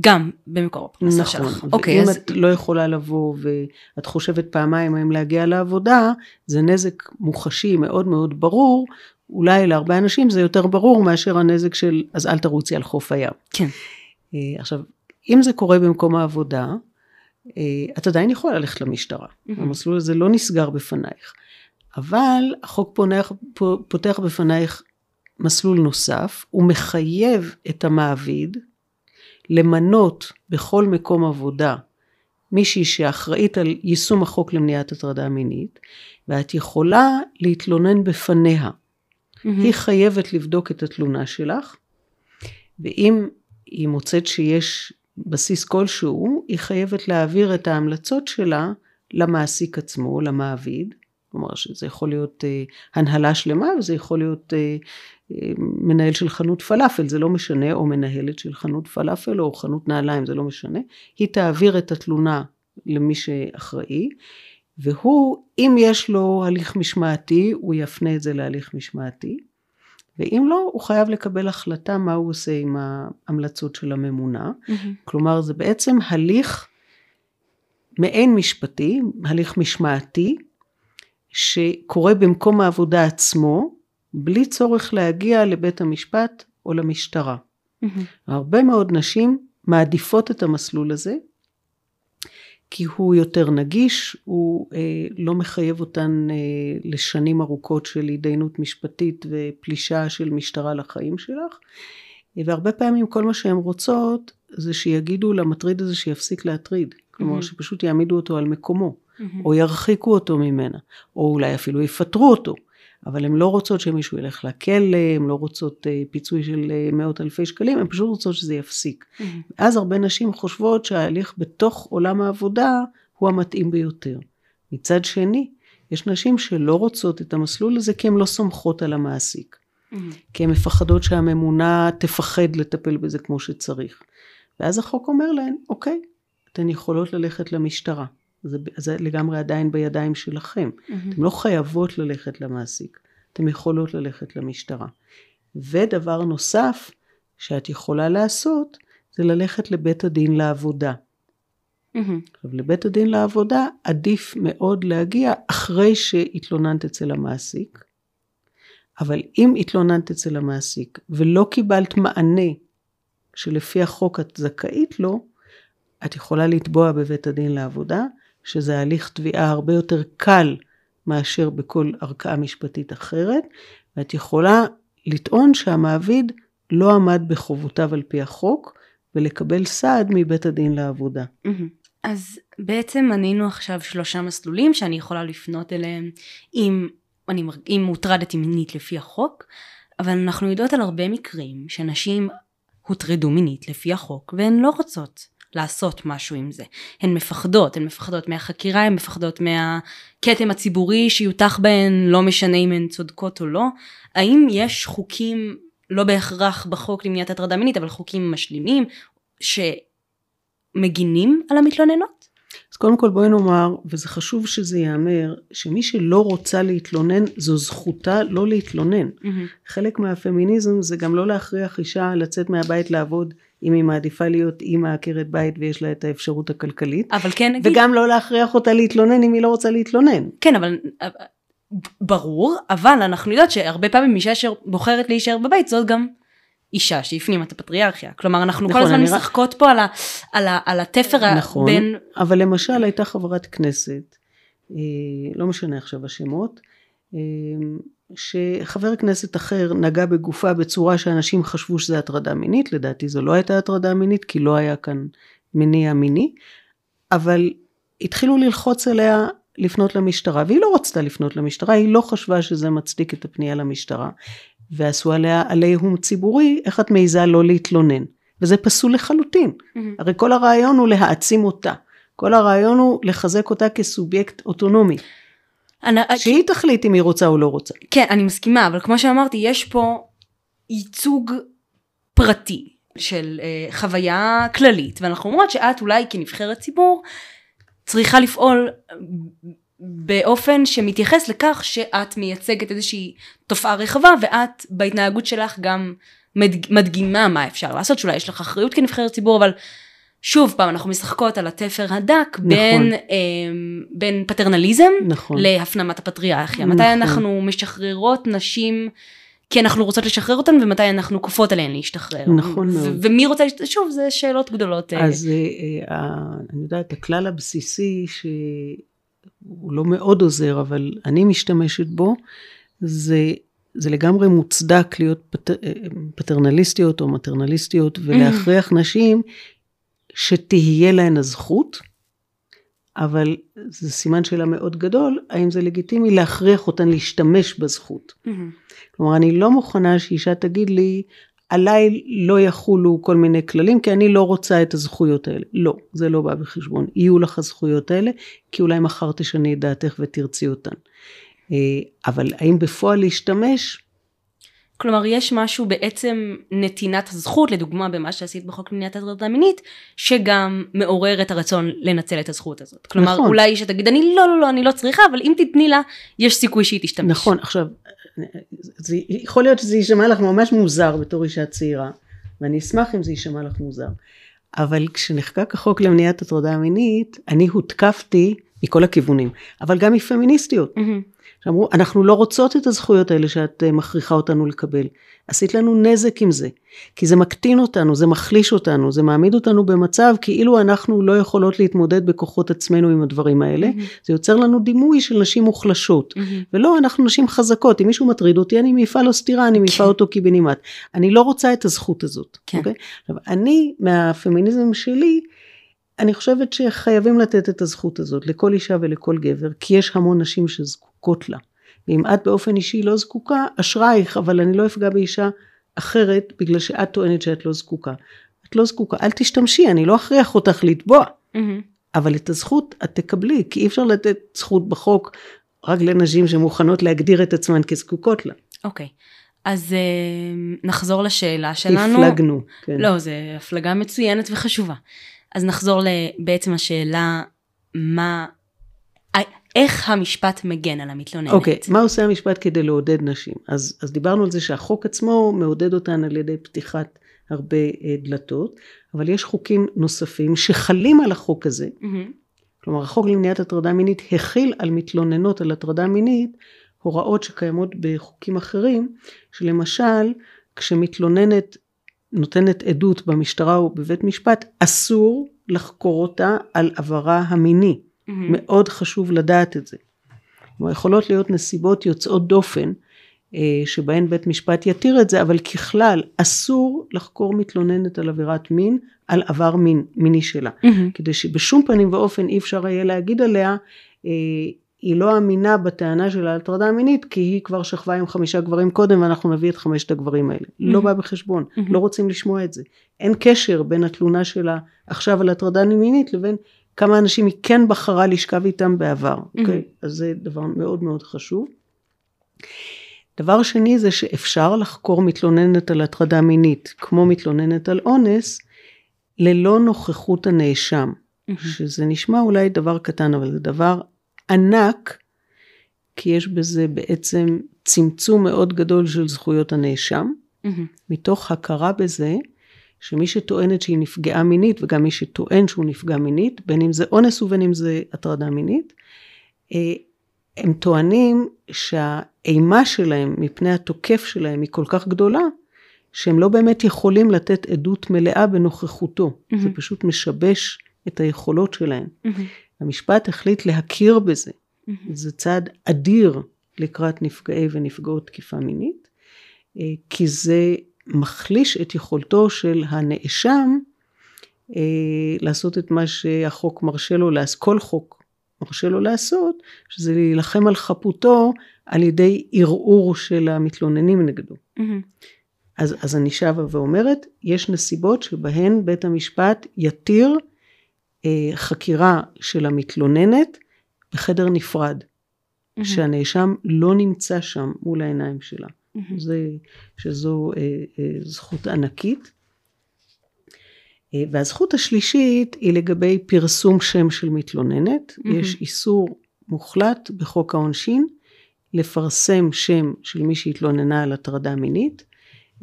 גם במקור הפרנסה נכון, שלך. ואם אוקיי, אז... את לא יכולה לבוא ואת חושבת פעמיים האם להגיע לעבודה, זה נזק מוחשי מאוד מאוד ברור, אולי להרבה אנשים זה יותר ברור מאשר הנזק של אז אל תרוצי על חוף הים. כן. אה, עכשיו, אם זה קורה במקום העבודה, אה, את עדיין יכולה ללכת למשטרה. Mm-hmm. המסלול הזה לא נסגר בפנייך. אבל החוק פונח, פותח בפנייך מסלול נוסף, הוא מחייב את המעביד למנות בכל מקום עבודה מישהי שאחראית על יישום החוק למניעת הטרדה מינית, ואת יכולה להתלונן בפניה. Mm-hmm. היא חייבת לבדוק את התלונה שלך, ואם היא מוצאת שיש בסיס כלשהו, היא חייבת להעביר את ההמלצות שלה למעסיק עצמו, למעביד. כלומר שזה יכול להיות אה, הנהלה שלמה וזה יכול להיות אה, מנהל של חנות פלאפל, זה לא משנה, או מנהלת של חנות פלאפל או חנות נעליים, זה לא משנה. היא תעביר את התלונה למי שאחראי, והוא, אם יש לו הליך משמעתי, הוא יפנה את זה להליך משמעתי. ואם לא, הוא חייב לקבל החלטה מה הוא עושה עם ההמלצות של הממונה. Mm-hmm. כלומר, זה בעצם הליך מעין משפטי, הליך משמעתי, שקורה במקום העבודה עצמו, בלי צורך להגיע לבית המשפט או למשטרה. Mm-hmm. הרבה מאוד נשים מעדיפות את המסלול הזה, כי הוא יותר נגיש, הוא אה, לא מחייב אותן אה, לשנים ארוכות של התדיינות משפטית ופלישה של משטרה לחיים שלך, והרבה פעמים כל מה שהן רוצות זה שיגידו למטריד הזה שיפסיק להטריד, כלומר mm-hmm. שפשוט יעמידו אותו על מקומו, mm-hmm. או ירחיקו אותו ממנה, או אולי אפילו יפטרו אותו. אבל הן לא רוצות שמישהו ילך לכלא, הן לא רוצות אה, פיצוי של אה, מאות אלפי שקלים, הן פשוט רוצות שזה יפסיק. Mm-hmm. אז הרבה נשים חושבות שההליך בתוך עולם העבודה הוא המתאים ביותר. מצד שני, יש נשים שלא רוצות את המסלול הזה כי הן לא סומכות על המעסיק. Mm-hmm. כי הן מפחדות שהממונה תפחד לטפל בזה כמו שצריך. ואז החוק אומר להן, אוקיי, אתן יכולות ללכת למשטרה. זה, זה לגמרי עדיין בידיים שלכם. Mm-hmm. אתן לא חייבות ללכת למעסיק, אתן יכולות ללכת למשטרה. ודבר נוסף שאת יכולה לעשות, זה ללכת לבית הדין לעבודה. Mm-hmm. עכשיו, לבית הדין לעבודה עדיף מאוד להגיע אחרי שהתלוננת אצל המעסיק, אבל אם התלוננת אצל המעסיק ולא קיבלת מענה שלפי החוק את זכאית לו, את יכולה לתבוע בבית הדין לעבודה, שזה הליך תביעה הרבה יותר קל מאשר בכל ערכאה משפטית אחרת, ואת יכולה לטעון שהמעביד לא עמד בחובותיו על פי החוק, ולקבל סעד מבית הדין לעבודה. אז בעצם מנינו עכשיו שלושה מסלולים שאני יכולה לפנות אליהם אם, אני, אם הוטרדתי מינית לפי החוק, אבל אנחנו יודעות על הרבה מקרים שנשים הוטרדו מינית לפי החוק והן לא רוצות לעשות משהו עם זה. הן מפחדות, הן מפחדות מהחקירה, הן מפחדות מהכתם הציבורי שיותח בהן, לא משנה אם הן צודקות או לא. האם יש חוקים, לא בהכרח בחוק למניעת הטרדה מינית, אבל חוקים משלימים, שמגינים על המתלוננות? אז קודם כל בואי נאמר, וזה חשוב שזה ייאמר, שמי שלא רוצה להתלונן, זו זכותה לא להתלונן. Mm-hmm. חלק מהפמיניזם זה גם לא להכריח אישה לצאת מהבית לעבוד אם היא מעדיפה להיות אימא עקרת בית ויש לה את האפשרות הכלכלית. אבל כן נגיד. וגם לא להכריח אותה להתלונן אם היא לא רוצה להתלונן. כן, אבל ברור, אבל אנחנו יודעות שהרבה פעמים אישה שבוחרת להישאר בבית זאת גם אישה שהפנימה את הפטריארכיה. כלומר, אנחנו נכון, כל הזמן משחקות רק... פה על, ה, על, ה, על התפר נכון, בין... אבל למשל הייתה חברת כנסת, אה, לא משנה עכשיו השמות, אה, שחבר כנסת אחר נגע בגופה בצורה שאנשים חשבו שזה הטרדה מינית, לדעתי זו לא הייתה הטרדה מינית כי לא היה כאן מניע מיני, אבל התחילו ללחוץ עליה לפנות למשטרה, והיא לא רצתה לפנות למשטרה, היא לא חשבה שזה מצדיק את הפנייה למשטרה. ועשו עליה עליהום ציבורי, איך את מעיזה לא להתלונן? וזה פסול לחלוטין. Mm-hmm. הרי כל הרעיון הוא להעצים אותה. כל הרעיון הוא לחזק אותה כסובייקט אוטונומי. אני, שהיא כי... תחליט אם היא רוצה או לא רוצה. כן, אני מסכימה, אבל כמו שאמרתי, יש פה ייצוג פרטי של uh, חוויה כללית, ואנחנו אומרות שאת אולי כנבחרת ציבור צריכה לפעול באופן שמתייחס לכך שאת מייצגת איזושהי תופעה רחבה ואת בהתנהגות שלך גם מדגימה מה אפשר לעשות שאולי יש לך אחריות כנבחרת ציבור אבל שוב פעם אנחנו משחקות על התפר הדק נכון. בין, אה, בין פטרנליזם נכון. להפנמת הפטריארכיה נכון. מתי אנחנו משחררות נשים כי אנחנו רוצות לשחרר אותן ומתי אנחנו כופות עליהן להשתחרר. נכון מאוד. ומי רוצה, שוב זה שאלות גדולות. אה. אז אה, אה, אני יודעת הכלל הבסיסי ש... הוא לא מאוד עוזר, אבל אני משתמשת בו, זה, זה לגמרי מוצדק להיות פט, פטרנליסטיות או מטרנליסטיות ולהכריח נשים שתהיה להן הזכות, אבל זה סימן שאלה מאוד גדול, האם זה לגיטימי להכריח אותן להשתמש בזכות. כלומר, אני לא מוכנה שאישה תגיד לי, עליי לא יחולו כל מיני כללים כי אני לא רוצה את הזכויות האלה. לא, זה לא בא בחשבון. יהיו לך הזכויות האלה כי אולי מחר תשני את דעתך ותרצי אותן. אה, אבל האם בפועל להשתמש? כלומר יש משהו בעצם נתינת הזכות לדוגמה במה שעשית בחוק למניעת הטרדה מינית שגם מעורר את הרצון לנצל את הזכות הזאת. כלומר נכון. אולי שתגיד אני לא לא לא אני לא צריכה אבל אם תתני לה יש סיכוי שהיא תשתמש. נכון עכשיו זה יכול להיות שזה יישמע לך ממש מוזר בתור אישה צעירה, ואני אשמח אם זה יישמע לך מוזר. אבל כשנחקק החוק למניעת הטרדה מינית, אני הותקפתי מכל הכיוונים, אבל גם מפמיניסטיות. Mm-hmm. שאמרו, אנחנו לא רוצות את הזכויות האלה שאת אה, מכריחה אותנו לקבל. עשית לנו נזק עם זה, כי זה מקטין אותנו, זה מחליש אותנו, זה מעמיד אותנו במצב כאילו אנחנו לא יכולות להתמודד בכוחות עצמנו עם הדברים האלה, mm-hmm. זה יוצר לנו דימוי של נשים מוחלשות, mm-hmm. ולא, אנחנו נשים חזקות, אם מישהו מטריד אותי, אני מעיפה לו סטירה, אני מעיפה כן. אותו קיבינימט. אני לא רוצה את הזכות הזאת, כן. אוקיי? עכשיו, אני, מהפמיניזם שלי, אני חושבת שחייבים לתת את הזכות הזאת לכל אישה ולכל גבר, כי יש המון נשים שזקוקות לה. ואם את באופן אישי לא זקוקה, אשרייך, אבל אני לא אפגע באישה אחרת בגלל שאת טוענת שאת לא זקוקה. את לא זקוקה, אל תשתמשי, אני לא אכריח אותך לתבוע. Mm-hmm. אבל את הזכות את תקבלי, כי אי אפשר לתת זכות בחוק רק לנשים שמוכנות להגדיר את עצמן כזקוקות לה. אוקיי. Okay. אז uh, נחזור לשאלה שלנו. הפלגנו. כן. לא, זו הפלגה מצוינת וחשובה. אז נחזור בעצם השאלה, מה, איך המשפט מגן על המתלוננת. אוקיי, okay, מה עושה המשפט כדי לעודד נשים? אז, אז דיברנו על זה שהחוק עצמו מעודד אותן על ידי פתיחת הרבה uh, דלתות, אבל יש חוקים נוספים שחלים על החוק הזה. Mm-hmm. כלומר, החוק למניעת הטרדה מינית הכיל על מתלוננות על הטרדה מינית הוראות שקיימות בחוקים אחרים, שלמשל, כשמתלוננת נותנת עדות במשטרה או בבית משפט, אסור לחקור אותה על עברה המיני. Mm-hmm. מאוד חשוב לדעת את זה. כלומר, יכולות להיות נסיבות יוצאות דופן, אה, שבהן בית משפט יתיר את זה, אבל ככלל אסור לחקור מתלוננת על עבירת מין, על עבר מין, מיני שלה. Mm-hmm. כדי שבשום פנים ואופן אי אפשר יהיה להגיד עליה, אה, היא לא אמינה בטענה של ההטרדה המינית כי היא כבר שכבה עם חמישה גברים קודם ואנחנו נביא את חמשת הגברים האלה. Mm-hmm. לא בא בחשבון, mm-hmm. לא רוצים לשמוע את זה. אין קשר בין התלונה שלה עכשיו על הטרדה מינית לבין כמה אנשים היא כן בחרה לשכב איתם בעבר, אוקיי? Mm-hmm. Okay? אז זה דבר מאוד מאוד חשוב. דבר שני זה שאפשר לחקור מתלוננת על הטרדה מינית כמו מתלוננת על אונס ללא נוכחות הנאשם. Mm-hmm. שזה נשמע אולי דבר קטן אבל זה דבר ענק, כי יש בזה בעצם צמצום מאוד גדול של זכויות הנאשם, mm-hmm. מתוך הכרה בזה שמי שטוענת שהיא נפגעה מינית, וגם מי שטוען שהוא נפגע מינית, בין אם זה אונס ובין אם זה הטרדה מינית, אה, הם טוענים שהאימה שלהם מפני התוקף שלהם היא כל כך גדולה, שהם לא באמת יכולים לתת עדות מלאה בנוכחותו. Mm-hmm. זה פשוט משבש את היכולות שלהם. Mm-hmm. המשפט החליט להכיר בזה. Mm-hmm. זה צעד אדיר לקראת נפגעי ונפגעות תקיפה מינית, אה, כי זה מחליש את יכולתו של הנאשם אה, לעשות את מה שהחוק מרשה לו, כל חוק מרשה לו לעשות, שזה להילחם על חפותו על ידי ערעור של המתלוננים נגדו. Mm-hmm. אז, אז אני שבה ואומרת, יש נסיבות שבהן בית המשפט יתיר חקירה של המתלוננת בחדר נפרד, mm-hmm. שהנאשם לא נמצא שם מול העיניים שלה. Mm-hmm. זה, שזו אה, אה, זכות ענקית. אה, והזכות השלישית היא לגבי פרסום שם של מתלוננת. Mm-hmm. יש איסור מוחלט בחוק העונשין לפרסם שם של מי שהתלוננה על הטרדה מינית,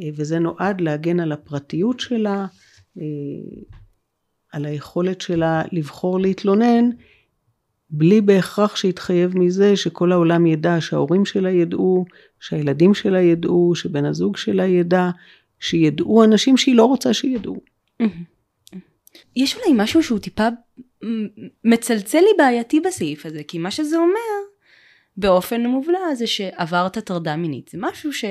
אה, וזה נועד להגן על הפרטיות שלה, אה, על היכולת שלה לבחור להתלונן, בלי בהכרח שיתחייב מזה שכל העולם ידע, שההורים שלה ידעו, שהילדים שלה ידעו, שבן הזוג שלה ידע, שידעו אנשים שהיא לא רוצה שידעו. יש אולי משהו שהוא טיפה מצלצל לי בעייתי בסעיף הזה, כי מה שזה אומר, באופן מובלע, זה שעברת הטרדה מינית. זה משהו ש...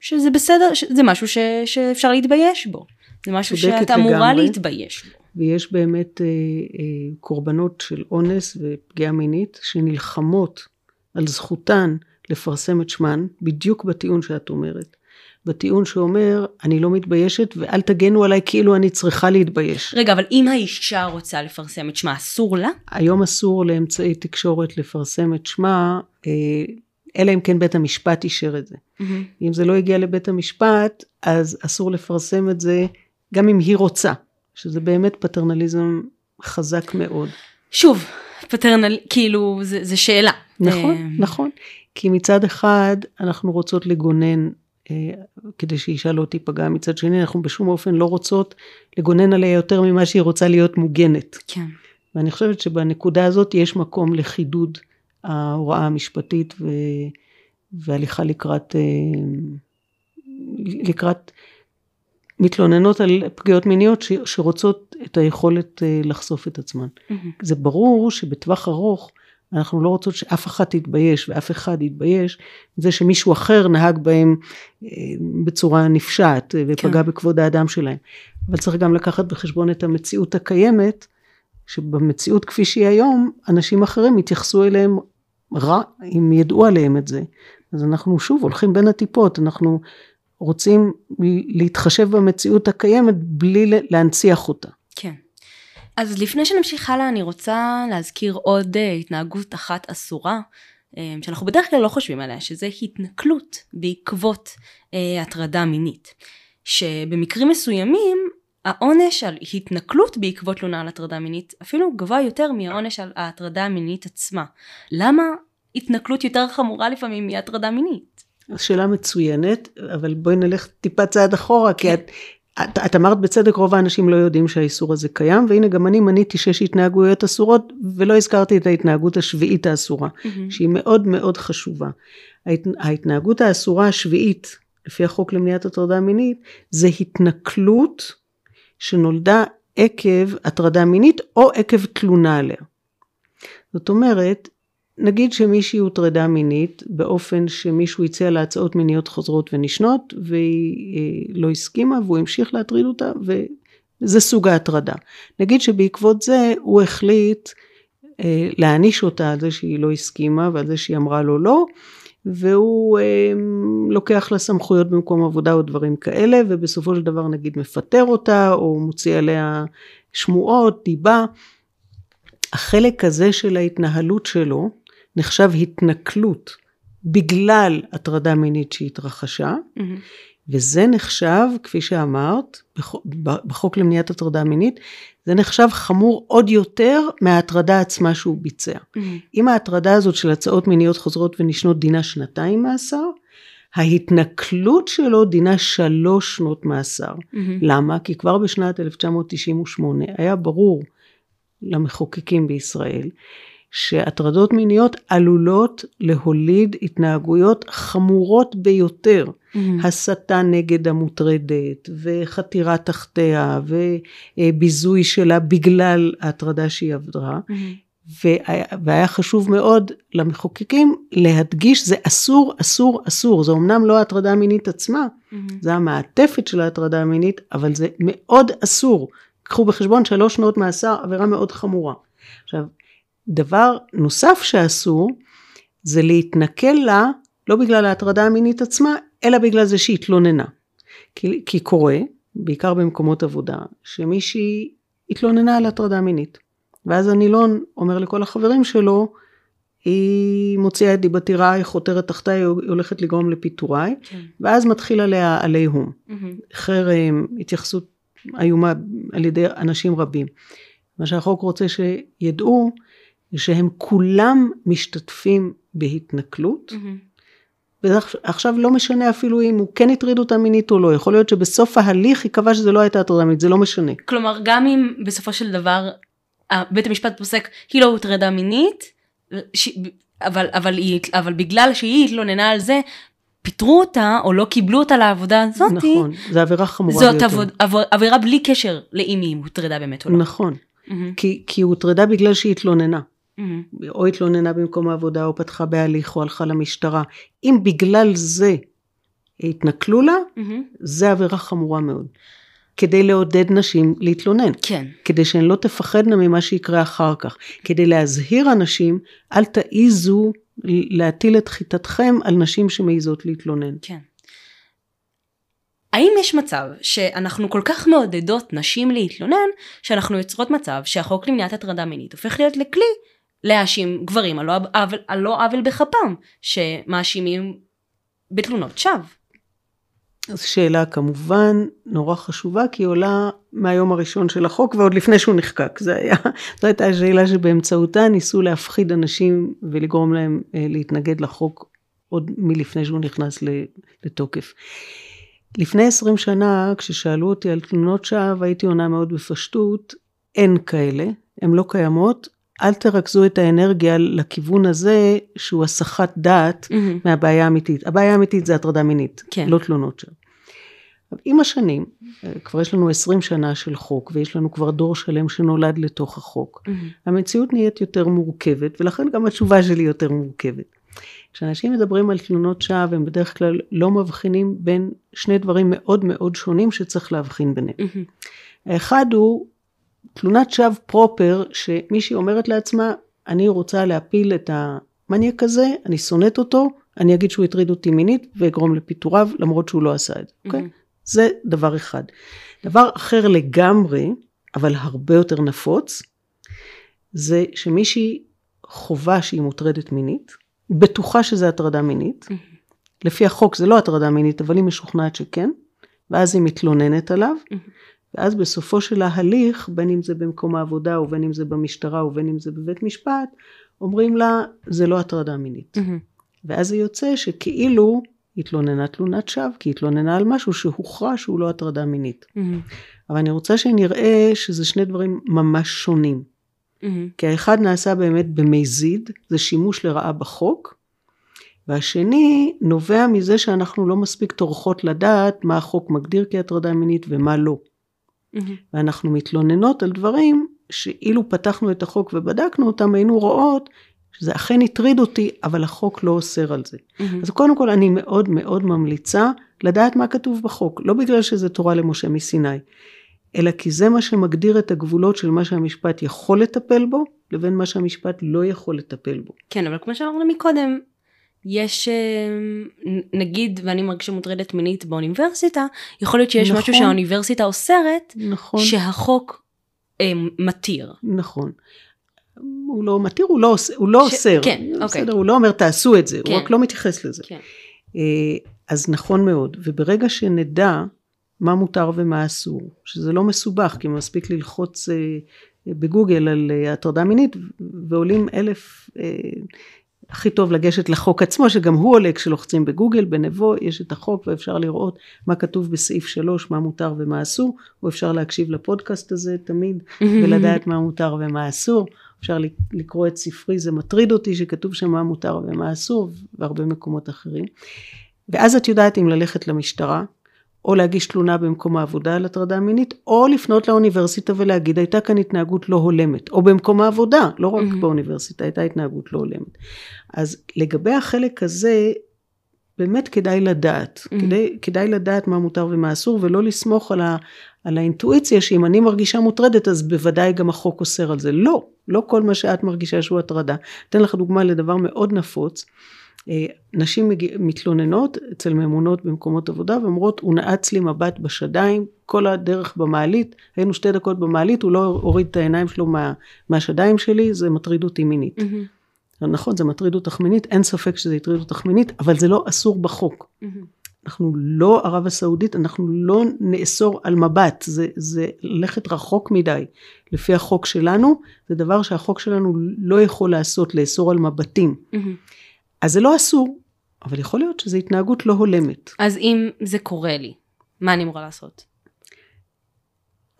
שזה בסדר. זה משהו ש... שאפשר להתבייש בו. זה משהו שאת אמורה. להתבייש בו. ויש באמת אה, אה, קורבנות של אונס ופגיעה מינית שנלחמות על זכותן לפרסם את שמן, בדיוק בטיעון שאת אומרת. בטיעון שאומר, אני לא מתביישת ואל תגנו עליי כאילו אני צריכה להתבייש. רגע, אבל אם האישה רוצה לפרסם את שמה, אסור לה? היום אסור לאמצעי תקשורת לפרסם את שמה, אה, אלא אם כן בית המשפט אישר את זה. Mm-hmm. אם זה לא הגיע לבית המשפט, אז אסור לפרסם את זה גם אם היא רוצה, שזה באמת פטרנליזם חזק מאוד. שוב, פטרנל, כאילו, זה, זה שאלה. נכון, אה, נכון. כי מצד אחד אנחנו רוצות לגונן אה, כדי שאישה לא תיפגע, מצד שני אנחנו בשום אופן לא רוצות לגונן עליה יותר ממה שהיא רוצה להיות מוגנת. כן. ואני חושבת שבנקודה הזאת יש מקום לחידוד ההוראה המשפטית ו... והליכה לקראת, אה, לקראת מתלוננות על פגיעות מיניות ש... שרוצות את היכולת אה, לחשוף את עצמן. Mm-hmm. זה ברור שבטווח ארוך אנחנו לא רוצות שאף אחת תתבייש ואף אחד יתבייש זה שמישהו אחר נהג בהם אה, בצורה נפשעת ופגע כן. בכבוד האדם שלהם. אבל צריך גם לקחת בחשבון את המציאות הקיימת, שבמציאות כפי שהיא היום, אנשים אחרים יתייחסו אליהם רע אם ידעו עליהם את זה. אז אנחנו שוב הולכים בין הטיפות, אנחנו רוצים להתחשב במציאות הקיימת בלי להנציח אותה. כן. אז לפני שנמשיך הלאה אני רוצה להזכיר עוד uh, התנהגות אחת אסורה um, שאנחנו בדרך כלל לא חושבים עליה שזה התנכלות בעקבות uh, הטרדה מינית שבמקרים מסוימים העונש על התנכלות בעקבות תלונה על הטרדה מינית אפילו גבוה יותר מהעונש על ההטרדה המינית עצמה. למה התנכלות יותר חמורה לפעמים מהטרדה מינית? שאלה מצוינת, אבל בואי נלך טיפה צעד אחורה, כי. את, את, את אמרת בצדק רוב האנשים לא יודעים שהאיסור הזה קיים והנה גם אני מניתי שש התנהגויות אסורות ולא הזכרתי את ההתנהגות השביעית האסורה mm-hmm. שהיא מאוד מאוד חשובה. ההת, ההתנהגות האסורה השביעית לפי החוק למניעת הטרדה מינית זה התנכלות שנולדה עקב הטרדה מינית או עקב תלונה עליה. זאת אומרת נגיד שמישהי הוטרדה מינית באופן שמישהו הציע לה הצעות מיניות חוזרות ונשנות והיא אה, לא הסכימה והוא המשיך להטריד אותה וזה סוג ההטרדה. נגיד שבעקבות זה הוא החליט אה, להעניש אותה על זה שהיא לא הסכימה ועל זה שהיא אמרה לו לא והוא אה, לוקח לה סמכויות במקום עבודה או דברים כאלה ובסופו של דבר נגיד מפטר אותה או מוציא עליה שמועות, דיבה. החלק הזה של ההתנהלות שלו נחשב התנכלות בגלל הטרדה מינית שהתרחשה, mm-hmm. וזה נחשב, כפי שאמרת, בחוק למניעת הטרדה מינית, זה נחשב חמור עוד יותר מההטרדה עצמה שהוא ביצע. Mm-hmm. אם ההטרדה הזאת של הצעות מיניות חוזרות ונשנות דינה שנתיים מאסר, ההתנכלות שלו דינה שלוש שנות מאסר. Mm-hmm. למה? כי כבר בשנת 1998 היה ברור למחוקקים בישראל שהטרדות מיניות עלולות להוליד התנהגויות חמורות ביותר. Mm-hmm. הסתה נגד המוטרדת וחתירה תחתיה וביזוי שלה בגלל ההטרדה שהיא עברה. Mm-hmm. והיה חשוב מאוד למחוקקים להדגיש זה אסור, אסור, אסור. זה אמנם לא ההטרדה המינית עצמה, mm-hmm. זה המעטפת של ההטרדה המינית, אבל זה מאוד אסור. קחו בחשבון שלוש שנות מאסר, עבירה מאוד חמורה. עכשיו, דבר נוסף שאסור, זה להתנכל לה, לא בגלל ההטרדה המינית עצמה, אלא בגלל זה שהיא התלוננה. כי, כי קורה, בעיקר במקומות עבודה, שמישהי התלוננה על הטרדה מינית. ואז הנילון אומר לכל החברים שלו, היא מוציאה את דיבתי רע, היא חותרת תחתיי, היא הולכת לגרום לפיטוריי, כן. ואז מתחיל עליה עליהום. Mm-hmm. חרם, התייחסות איומה על ידי אנשים רבים. מה שהחוק רוצה שידעו, שהם כולם משתתפים בהתנכלות, mm-hmm. ועכשיו לא משנה אפילו אם הוא כן הטריד אותה מינית או לא, יכול להיות שבסוף ההליך היא קבעה שזה לא הייתה הטרדה מינית, זה לא משנה. כלומר, גם אם בסופו של דבר בית המשפט פוסק, היא לא הוטרדה מינית, ש... אבל, אבל, היא, אבל בגלל שהיא התלוננה על זה, פיטרו אותה או לא קיבלו אותה לעבודה הזאת. נכון, זו עבירה חמורה זאת ביותר. זאת עבוד, עבירה בלי קשר לאם היא הוטרדה באמת או לא. נכון, mm-hmm. כי, כי היא הוטרדה בגלל שהיא התלוננה. Mm-hmm. או התלוננה במקום העבודה או פתחה בהליך או הלכה למשטרה. אם בגלל זה התנכלו לה, mm-hmm. זה עבירה חמורה מאוד. כדי לעודד נשים להתלונן. כן. כדי שהן לא תפחדנה ממה שיקרה אחר כך. כדי להזהיר אנשים, אל תעיזו להטיל את חיטתכם על נשים שמעיזות להתלונן. כן. האם יש מצב שאנחנו כל כך מעודדות נשים להתלונן, שאנחנו יוצרות מצב שהחוק למניעת הטרדה מינית הופך להיות לכלי להאשים גברים לא על לא עוול בכפם, שמאשימים בתלונות שווא? זו שאלה כמובן נורא חשובה, כי היא עולה מהיום הראשון של החוק ועוד לפני שהוא נחקק. זו הייתה השאלה שבאמצעותה ניסו להפחיד אנשים ולגרום להם אה, להתנגד לחוק עוד מלפני שהוא נכנס לתוקף. לפני עשרים שנה, כששאלו אותי על תלונות שווא, הייתי עונה מאוד בפשטות, אין כאלה, הן לא קיימות, אל תרכזו את האנרגיה לכיוון הזה שהוא הסחת דעת mm-hmm. מהבעיה האמיתית. הבעיה האמיתית זה הטרדה מינית, כן. לא תלונות שם. עם השנים, אה, כבר יש לנו 20 שנה של חוק, ויש לנו כבר דור שלם שנולד לתוך החוק. Mm-hmm. המציאות נהיית יותר מורכבת, ולכן גם התשובה שלי יותר מורכבת. כשאנשים מדברים על תלונות שווא, הם בדרך כלל לא מבחינים בין שני דברים מאוד מאוד שונים שצריך להבחין ביניהם. Mm-hmm. האחד הוא תלונת שווא פרופר, שמישהי אומרת לעצמה, אני רוצה להפיל את המניאק הזה, אני שונאת אותו, אני אגיד שהוא הטריד אותי מינית ואגרום לפיטוריו, למרות שהוא לא עשה את זה, אוקיי? Mm-hmm. זה דבר אחד. דבר אחר לגמרי, אבל הרבה יותר נפוץ, זה שמישהי חובה שהיא מוטרדת מינית, בטוחה שזה הטרדה מינית, mm-hmm. לפי החוק זה לא הטרדה מינית, אבל היא משוכנעת שכן, ואז היא מתלוננת עליו, mm-hmm. ואז בסופו של ההליך, בין אם זה במקום העבודה, ובין אם זה במשטרה, ובין אם זה בבית משפט, אומרים לה, זה לא הטרדה מינית. Mm-hmm. ואז זה יוצא שכאילו התלוננה תלונת שווא, כי התלוננה על משהו שהוכרע שהוא לא הטרדה מינית. Mm-hmm. אבל אני רוצה שנראה שזה שני דברים ממש שונים. Mm-hmm. כי האחד נעשה באמת במזיד, זה שימוש לרעה בחוק, והשני נובע מזה שאנחנו לא מספיק טורחות לדעת מה החוק מגדיר כהטרדה מינית ומה לא. Mm-hmm. ואנחנו מתלוננות על דברים שאילו פתחנו את החוק ובדקנו אותם, היינו רואות שזה אכן הטריד אותי, אבל החוק לא אוסר על זה. Mm-hmm. אז קודם כל אני מאוד מאוד ממליצה לדעת מה כתוב בחוק, לא בגלל שזה תורה למשה מסיני, אלא כי זה מה שמגדיר את הגבולות של מה שהמשפט יכול לטפל בו, לבין מה שהמשפט לא יכול לטפל בו. כן, אבל כמו שאמרנו מקודם, יש אה, נגיד ואני מרגישה מוטרדת מינית באוניברסיטה יכול להיות שיש נכון, משהו שהאוניברסיטה אוסרת נכון, שהחוק אה, מתיר. נכון. הוא לא מתיר הוא לא, הוא לא ש... אוסר. כן, בסדר, אוקיי. הוא לא אומר תעשו את זה כן. הוא רק לא מתייחס לזה. כן. אה, אז נכון מאוד וברגע שנדע מה מותר ומה אסור שזה לא מסובך כי מספיק ללחוץ בגוגל על הטרדה מינית ועולים אלף הכי טוב לגשת לחוק עצמו, שגם הוא עולה כשלוחצים בגוגל, בנבו יש את החוק ואפשר לראות מה כתוב בסעיף 3, מה מותר ומה אסור, או אפשר להקשיב לפודקאסט הזה תמיד, ולדעת מה מותר ומה אסור. אפשר לקרוא את ספרי, זה מטריד אותי שכתוב שם מה מותר ומה אסור, והרבה מקומות אחרים. ואז את יודעת אם ללכת למשטרה, או להגיש תלונה במקום העבודה על הטרדה מינית, או לפנות לאוניברסיטה ולהגיד הייתה כאן התנהגות לא הולמת, או במקום העבודה, לא רק mm-hmm. באוניברסיטה, הייתה התנהגות לא הולמת. אז לגבי החלק הזה, באמת כדאי לדעת. Mm-hmm. כדאי, כדאי לדעת מה מותר ומה אסור, ולא לסמוך על, ה, על האינטואיציה שאם אני מרגישה מוטרדת, אז בוודאי גם החוק אוסר על זה. לא, לא כל מה שאת מרגישה שהוא הטרדה. אתן לך דוגמה לדבר מאוד נפוץ. אה, נשים מתלוננות אצל ממונות במקומות עבודה ואומרות הוא נעץ לי מבט בשדיים כל הדרך במעלית היינו שתי דקות במעלית הוא לא הוריד את העיניים שלו מה, מהשדיים שלי זה מטריד אותי מינית. Mm-hmm. נכון זה מטריד אותך מינית אין ספק שזה יטריד אותך מינית אבל זה לא אסור בחוק. Mm-hmm. אנחנו לא ערב הסעודית אנחנו לא נאסור על מבט זה, זה ללכת רחוק מדי לפי החוק שלנו זה דבר שהחוק שלנו לא יכול לעשות לאסור על מבטים. Mm-hmm. אז זה לא אסור, אבל יכול להיות שזו התנהגות לא הולמת. אז אם זה קורה לי, מה אני אמורה לעשות?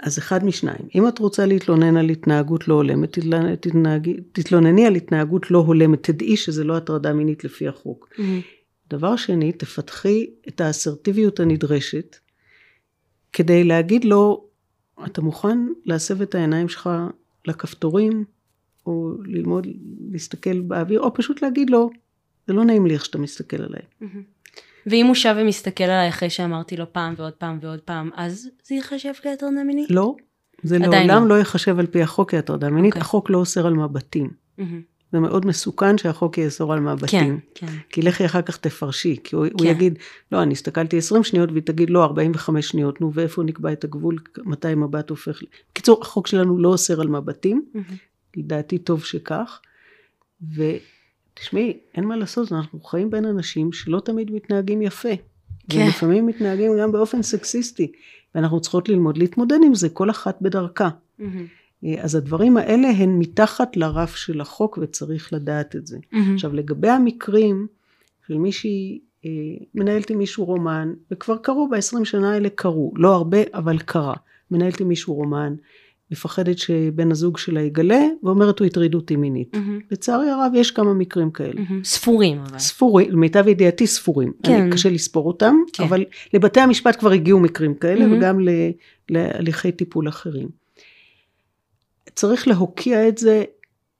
אז אחד משניים, אם את רוצה להתלונן על התנהגות לא הולמת, תתנהג, תתלונני על התנהגות לא הולמת, תדעי שזה לא הטרדה מינית לפי החוק. Mm-hmm. דבר שני, תפתחי את האסרטיביות הנדרשת, כדי להגיד לו, אתה מוכן להסב את העיניים שלך לכפתורים, או ללמוד להסתכל באוויר, או פשוט להגיד לו, זה לא נעים לי איך שאתה מסתכל עליי. ואם הוא שב ומסתכל עליי אחרי שאמרתי לו פעם ועוד פעם ועוד פעם, אז זה ייחשב כהטרדה מינית? לא, זה לעולם לא. לא ייחשב על פי החוק כהטרדה מינית, okay. אוקיי. החוק לא אוסר על מבטים. Mm-hmm. זה מאוד מסוכן שהחוק יאסור על מבטים. כן, כן. כי לכי אחר כך תפרשי, כי הוא, כן. הוא יגיד, לא, אני הסתכלתי 20 שניות, והיא תגיד, לא, 45 שניות, נו, ואיפה נקבע את הגבול, מתי מבט הופך... בקיצור, החוק שלנו לא אוסר על מבטים, mm-hmm. לדעתי טוב שכך, ו... תשמעי, אין מה לעשות, אנחנו חיים בין אנשים שלא תמיד מתנהגים יפה. כן. ולפעמים מתנהגים גם באופן סקסיסטי, ואנחנו צריכות ללמוד להתמודד עם זה, כל אחת בדרכה. Mm-hmm. אז הדברים האלה הן מתחת לרף של החוק וצריך לדעת את זה. Mm-hmm. עכשיו לגבי המקרים של מישהי אה, מנהלת עם מישהו רומן, וכבר קרו ב-20 שנה האלה קרו, לא הרבה אבל קרה. מנהלת עם מישהו רומן, מפחדת שבן הזוג שלה יגלה, ואומרת הוא הטריד אותי מינית. Mm-hmm. לצערי הרב יש כמה מקרים כאלה. Mm-hmm. ספורים אבל. ספורים, למיטב ידיעתי ספורים. כן. אני קשה לספור אותם, כן. אבל לבתי המשפט כבר הגיעו מקרים כאלה, mm-hmm. וגם להליכי טיפול אחרים. צריך להוקיע את זה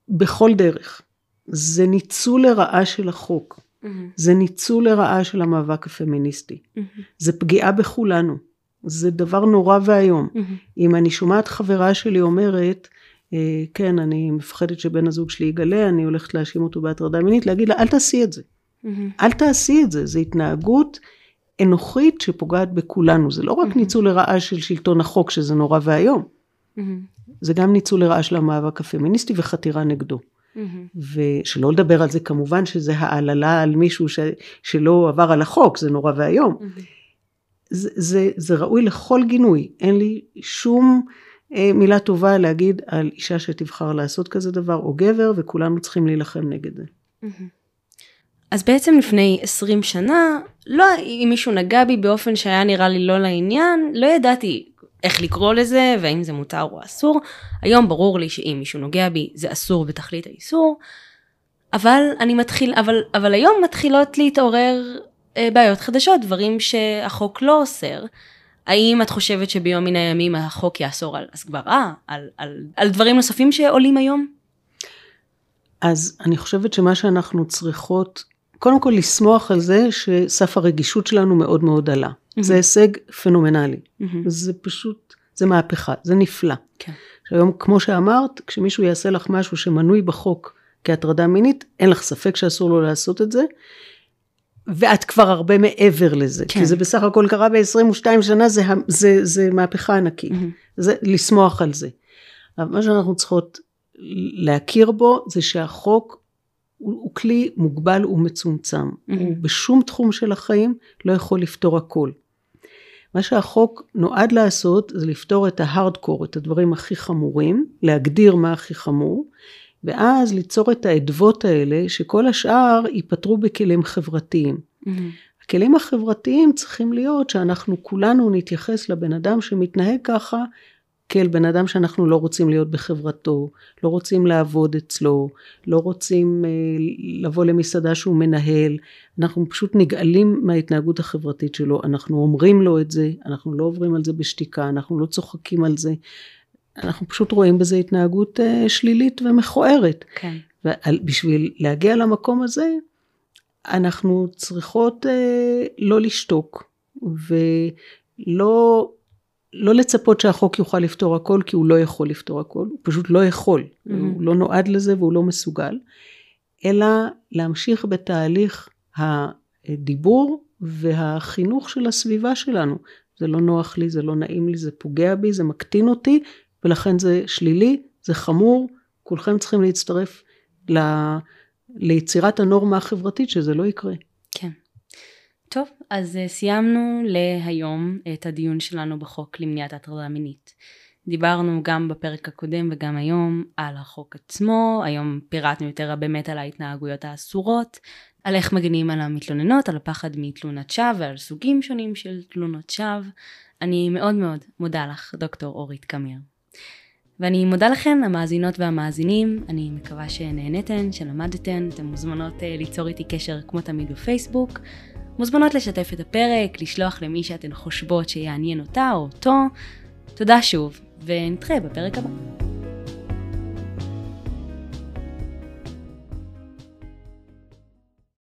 בכל דרך. זה ניצול לרעה של החוק. Mm-hmm. זה ניצול לרעה של המאבק הפמיניסטי. Mm-hmm. זה פגיעה בכולנו. זה דבר נורא ואיום. Mm-hmm. אם אני שומעת חברה שלי אומרת, אה, כן, אני מפחדת שבן הזוג שלי יגלה, אני הולכת להאשים אותו בהטרדה מינית, להגיד לה, אל תעשי את זה. Mm-hmm. אל תעשי את זה, זו התנהגות אנוכית שפוגעת בכולנו. זה לא רק mm-hmm. ניצול לרעה של שלטון החוק, שזה נורא ואיום. Mm-hmm. זה גם ניצול לרעה של המאבק הפמיניסטי וחתירה נגדו. Mm-hmm. ושלא לדבר על זה כמובן שזה העללה על מישהו ש, שלא עבר על החוק, זה נורא ואיום. Mm-hmm. זה, זה, זה ראוי לכל גינוי, אין לי שום אה, מילה טובה להגיד על אישה שתבחר לעשות כזה דבר, או גבר, וכולנו צריכים להילחם נגד זה. אז בעצם לפני 20 שנה, לא, אם מישהו נגע בי באופן שהיה נראה לי לא לעניין, לא ידעתי איך לקרוא לזה, והאם זה מותר או אסור. היום ברור לי שאם מישהו נוגע בי, זה אסור בתכלית האיסור. אבל אני מתחיל, אבל, אבל היום מתחילות להתעורר בעיות חדשות, דברים שהחוק לא אוסר. האם את חושבת שביום מן הימים החוק יאסור על הסגברה, על, על, על דברים נוספים שעולים היום? אז אני חושבת שמה שאנחנו צריכות, קודם כל לשמוח על זה שסף הרגישות שלנו מאוד מאוד עלה. Mm-hmm. זה הישג פנומנלי. Mm-hmm. זה פשוט, זה מהפכה, זה נפלא. כן. היום, כמו שאמרת, כשמישהו יעשה לך משהו שמנוי בחוק כהטרדה מינית, אין לך ספק שאסור לו לעשות את זה. ואת כבר הרבה מעבר לזה, כן. כי זה בסך הכל קרה ב-22 שנה, זה, זה, זה מהפכה ענקית, mm-hmm. זה לשמוח על זה. אבל מה שאנחנו צריכות להכיר בו, זה שהחוק הוא, הוא כלי מוגבל ומצומצם, mm-hmm. הוא בשום תחום של החיים לא יכול לפתור הכל. מה שהחוק נועד לעשות זה לפתור את ההארדקור, את הדברים הכי חמורים, להגדיר מה הכי חמור, ואז ליצור את האדוות האלה, שכל השאר ייפתרו בכלים חברתיים. Mm-hmm. הכלים החברתיים צריכים להיות שאנחנו כולנו נתייחס לבן אדם שמתנהג ככה כאל בן אדם שאנחנו לא רוצים להיות בחברתו, לא רוצים לעבוד אצלו, לא רוצים אה, לבוא למסעדה שהוא מנהל, אנחנו פשוט נגאלים מההתנהגות החברתית שלו, אנחנו אומרים לו את זה, אנחנו לא עוברים על זה בשתיקה, אנחנו לא צוחקים על זה, אנחנו פשוט רואים בזה התנהגות אה, שלילית ומכוערת. כן. ובשביל להגיע למקום הזה, אנחנו צריכות אה, לא לשתוק ולא לא לצפות שהחוק יוכל לפתור הכל כי הוא לא יכול לפתור הכל, הוא פשוט לא יכול, mm-hmm. הוא לא נועד לזה והוא לא מסוגל, אלא להמשיך בתהליך הדיבור והחינוך של הסביבה שלנו. זה לא נוח לי, זה לא נעים לי, זה פוגע בי, זה מקטין אותי, ולכן זה שלילי, זה חמור, כולכם צריכים להצטרף ל... ליצירת הנורמה החברתית שזה לא יקרה. כן. טוב, אז uh, סיימנו להיום את הדיון שלנו בחוק למניעת הטרדה מינית. דיברנו גם בפרק הקודם וגם היום על החוק עצמו, היום פירטנו יותר באמת על ההתנהגויות האסורות, על איך מגנים על המתלוננות, על הפחד מתלונת שווא ועל סוגים שונים של תלונות שווא. אני מאוד מאוד מודה לך, דוקטור אורית קמיר. ואני מודה לכן, המאזינות והמאזינים, אני מקווה שנהנתן, שלמדתן, אתן מוזמנות uh, ליצור איתי קשר כמו תמיד בפייסבוק, מוזמנות לשתף את הפרק, לשלוח למי שאתן חושבות שיעניין אותה או אותו. תודה שוב, ונתראה בפרק הבא.